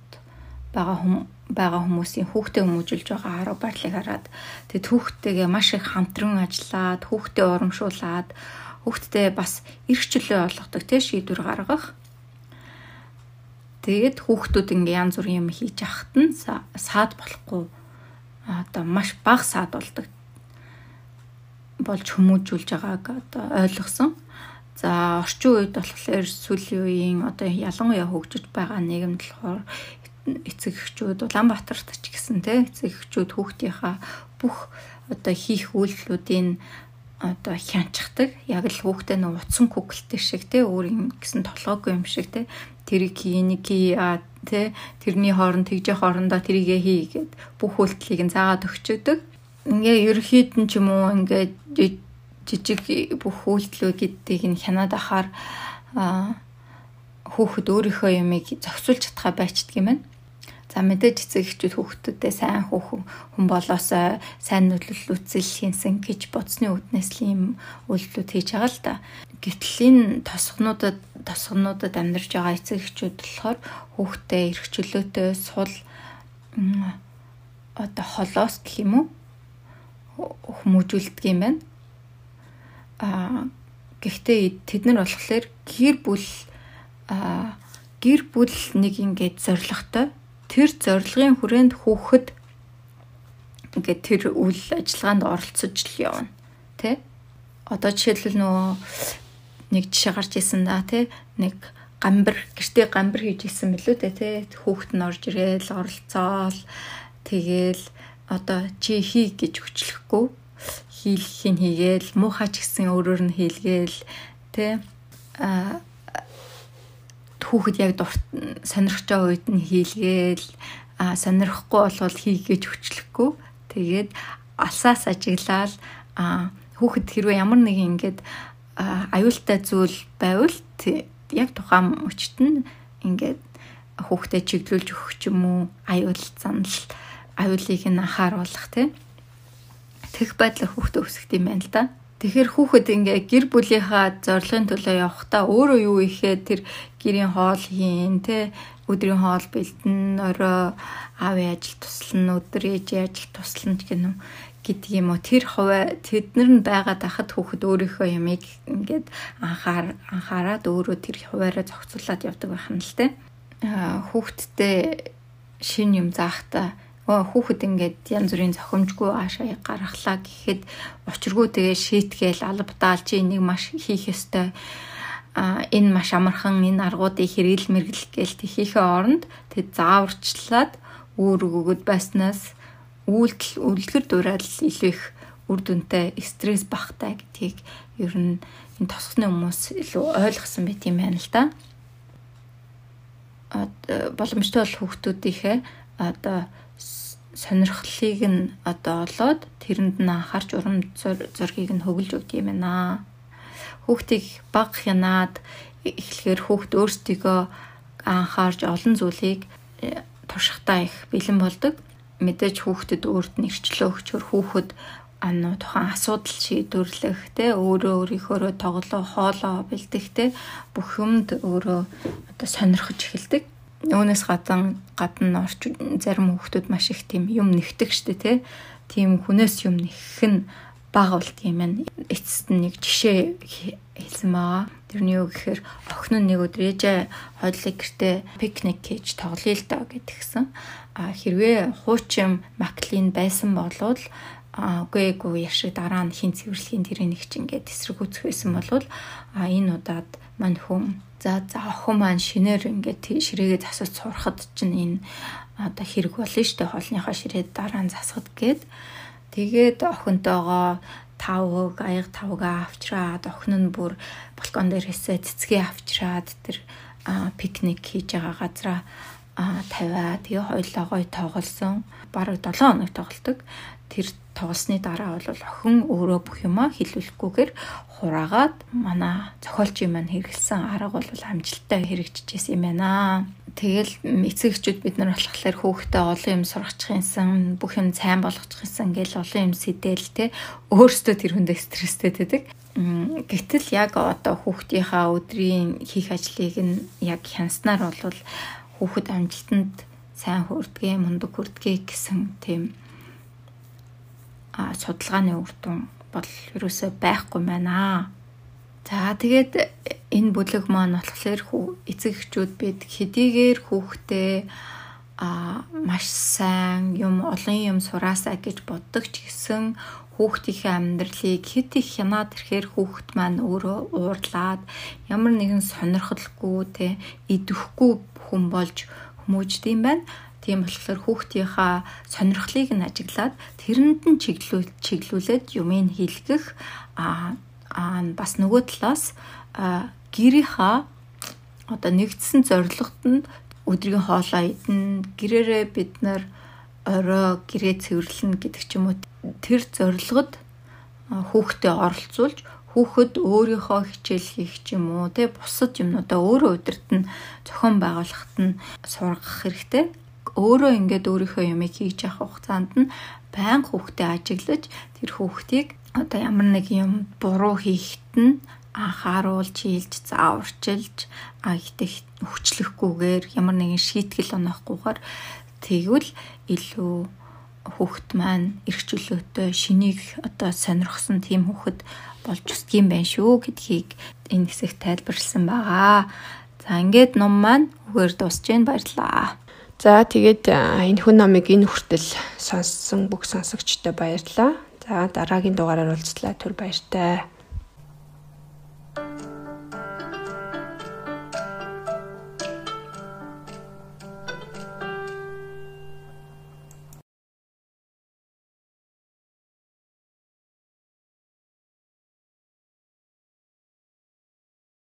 байгаа хүм байгаа хүмүүсийн хүүхдээ хүмүүжүүлж байгаа арга барилыг хараад тэгээд хүүхдтэйгээ маш их хамтран ажиллаад хүүхдээ урамшуулад хүүхдтэй бас эрх чөлөө олгодог тийм шийдвэр гаргах. Тэгээд хүүхдүүд ингээ янз бүрийн юм хийж ахт нь саад болохгүй одоо маш бага саадуулдаг болж хүмүүжүүлж байгааг одоо ойлгосон. За орчин үед болохоор сүүлийн үеийн одоо ялангуяа хөгжиж байгаа нийгэмд болохоор эцэг эхчүүд Улаанбаатарт ч гэсэн тий эцэг эхчүүд хүүхдийнхаа бүх одоо хийх үйлдэлүүдийн одоо хянчдаг. Яг л хүүхдээ нөө утсан күгэлтэй шиг тий өөрийн гэсэн толгойгүй юм шиг тий тэрийг энийг а тий тэрний хооронд тэгжээ хоорондоо тэрийгэ хий гэд бүх үйлдэлийг нь заагаад өгчөдөг. Ингээ ерөөхдөө ч юм уу ингээ жижиг бүх үйлдэлүүдийг нь хянаад ахаар хүүхэд өөрийнхөө ямыг зохицуулж чадхаа байцдаг юм байна. За мэдээж эцэг эхчүүд хүүхдүүдэд сайн хүүхэн хүн болоосоо сайн нөлөөлөл үзэл хийсэн гэж бодсны үднэс л ийм үйлдэлүүд хийж байгаа л да. Гэтэл энэ тосгонуудад тосгонуудад амьдарч байгаа эцэг эхчүүд болохоор хүүхдээ эрх чөлөөтэй сул одоо холоос гэх юм уу хүмүүжүүлдэг юм байна. Аа гэхдээ тэд нар болохоор гэр бүл аа гэр бүл нэг ингээд зоригтой тэр зорилгын хүрээнд хүүхэд ингээд тэр үйл ажиллагаанд оролцож л явна. Тэ? Одоо жишээлбэл нөгөө нэг жишээ гарч исэн да тий нэг гамбар гэртээ гамбар хийж исэн мэлүү дээ тий хүүхэд нь орж ирээл оролцоол тэгээл одоо чи хий гэж хүчлэхгүй хийлхийн хийгээл муухай ч гэсэн өөрөөр нь хийлгээл тэ а хүүхэд яг дурт сонирхож байгаа үед нь хийлгээл а сонирхгүй болвол хийгээж хүчлэхгүй. Тэгээд алсаас ажиглаад а хүүхэд хэрвээ ямар нэг ингээд аюултай зүйл байвал яг тухайн мөчт нь ингээд хүүхдэд чиглүүлж өгөх ч юм уу аюул занал аюулыг нь анхааруулах тийм тэгх байдлаар хүүхдээ өсгөх юм байна л да. Тэгэхээр хүүхэд ингээ гэр бүлийнхаа зорилгын төлөө явахдаа өөрөө юу ихээр тэр гэрийн хоол хийн те өдрийн хоол бэлдэн орой аавын ажил туслана өдөр ээжийн ажил туслана гэх юм гэдэг юм уу. Тэр хуваа тэднэр нь байгаад ахад хүүхэд өөрийнхөө ямыг ингээд анхаар анхаарад өөрөө тэр хуваараа зохицуулаад явдаг байх нь л те хүүхэдтэй шин юм заахта хүүхэд ингээд янз бүрийн зохимжгүй аашаа гаргалаа гэхэд учиргүй тэгээ шийтгээл албадаал чи энийг маш хийх ёстой а энэ маш амархан энэ аргуудыг хэрэгэл мэрэгэл гээл тийхээ оронд тэг зааварчлаад үүр өгөөд байснаас үйлдэл үлгэр дураад илүү их үр дүнтэй стресс багтай гэдгийг ер нь энэ тосхны хүмүүс илүү ойлгосон байт юм байна л да. А боломжтой бол хүүхдүүдийнхээ одоо сонирхлыг нь одоо олоод тэрэнд нь анхаарч урам зоргийг нь хөглөж өгд юм байна. Хүүхдийг баг хянаад эхлэхээр хүүхд өөрсдийгөө анхаарч олон зүйлийг э, туршихтаа их бэлэн болдог. Мэдээж хүүхдэд өөрт нь ирчлөө өгчөр хүүхэд ануу тухайн асуудал шийдвэрлэх те өөрөө өөрийнхөө тоглоо хоолоо бэлдэх те бүх юмд өөрөө одоо сонирхож эхэлдэг Үүнээс гадна гадна орч зарим хүмүүс маш их тийм юм нэгтгэх штэ тий. Тийм хүнээс юм нэгэх нь бага болт юм байна. Эцэст нь нэг жишээ хэлсэн байгаа. Тэрний юу гэхээр охин нь нэг өдөр ээжээ хойлыг гэртээ пикник хийж тоглоё л доо гэдгсэн. А хэрвээ хуучин маклин байсан болвол үгүй эгүй яшиг дараа нь хин цэвэрлэхийн тэрийн нэг ч ингээд эсрэг үүсэх байсан болвол а энэ удаад мань хүн За за охин маань шинээр ингээд ширээгээ засаж сурахад чинь энэ одоо хэрэг болно штэ хоолныхоо ширээ дараа нь засахад гээд тэгээд охинтойгоо тавг аяг тавга авчраад охин нь бүр балкон дээрээсээ цэцгээ авчраад тэр пикник хийж байгаа газараа тавиа тэгээ хоёлоо гой тоглосон. Бараг 7 хоног тоглолдог. Тэр тоглосны дараа бол охин өөрөө бүх юмаа хилүүлэхгүйгээр хураагаад манай зохиолчийн маань хэрэгэлсэн арга бол амжилттай хэрэгжижсэн юм байна. Тэгэл эцэгчүүд бид нар болохоор хүүхдээ олон юм сургачихсан, бүх юм сайн болгочихсан гэл олон юм сэтэл те өөрсдөө тэр хүндээ стресстэй байдаг. Гэтэл яг одоо хүүхдийнхаа өдрийн хийх ажлыг нь яг хянснаар бол хүүхэд амжилтанд сайн хүрдгээ, мундаг хүрдгээ гэсэн тийм судалгааны үр дүн бол ерөөсөө байхгүй байна. За тэгээд энэ бүлэг маань болохоор эцэг эхчүүд бид хэдийгээр хүүхдээ а маш сайн юм олон юм сураасаа гэж боддог ч гэсэн хүүхдийнхээ амьдралыг хэд их хянаад ирэхээр хүүхд маань өөрөө уурлаад ямар нэгэн сонирхолгүй те идэвхгүй хүн болж хүмүүждэм байна. Тийм болохоор хүүхдийнхаа сонирхлыг нь ажиглаад тэрэнд нь чиглүүл чиглүүлээд юмыг хийлгэх а бас нөгөө талаас гэрийнхаа одоо нэгдсэн зорилгот нь өдрийн хоолоо идэн гэрээрээ бид нар орой гэрээ цэвэрлэнэ гэдэг ч юм уу. Тэр зорилгод хүүхдэд оролцуулж хүүхэд өөрийнхөө хичээл хийх ч юм уу те бусад юмнуудаа өөрөө өдөрт нь зохион байгуулахад нь сургах хэрэгтэй өөрөө ингээд өөрийнхөө юмыг хийж явах хугацаанд нь байнга хүүхдэд ажиглаж тэр хүүхдийг одоо ямар нэг юм буруу хийхэд нь анхааруулж хийлж зааварчилж а ихтэй хүчлэхгүйгээр ямар нэгэн шийтгэл оноохгүйгээр тэгвэл илүү хүүхэд маань эрх чөлөөтэй шинийг одоо сонирхсон тийм хүүхэд болж өсдөг юм байна шүү гэдгийг энэ хэсэгт тайлбарлсан байгаа. За ингээд ном маань үгээр дуусж байна баярлаа. За тэгээд энэ хүн номыг энэ хүртэл сонссон бүх сонсогчтой баярлалаа. За дараагийн дугаараар уулзлаа. Түр баяртай. thank you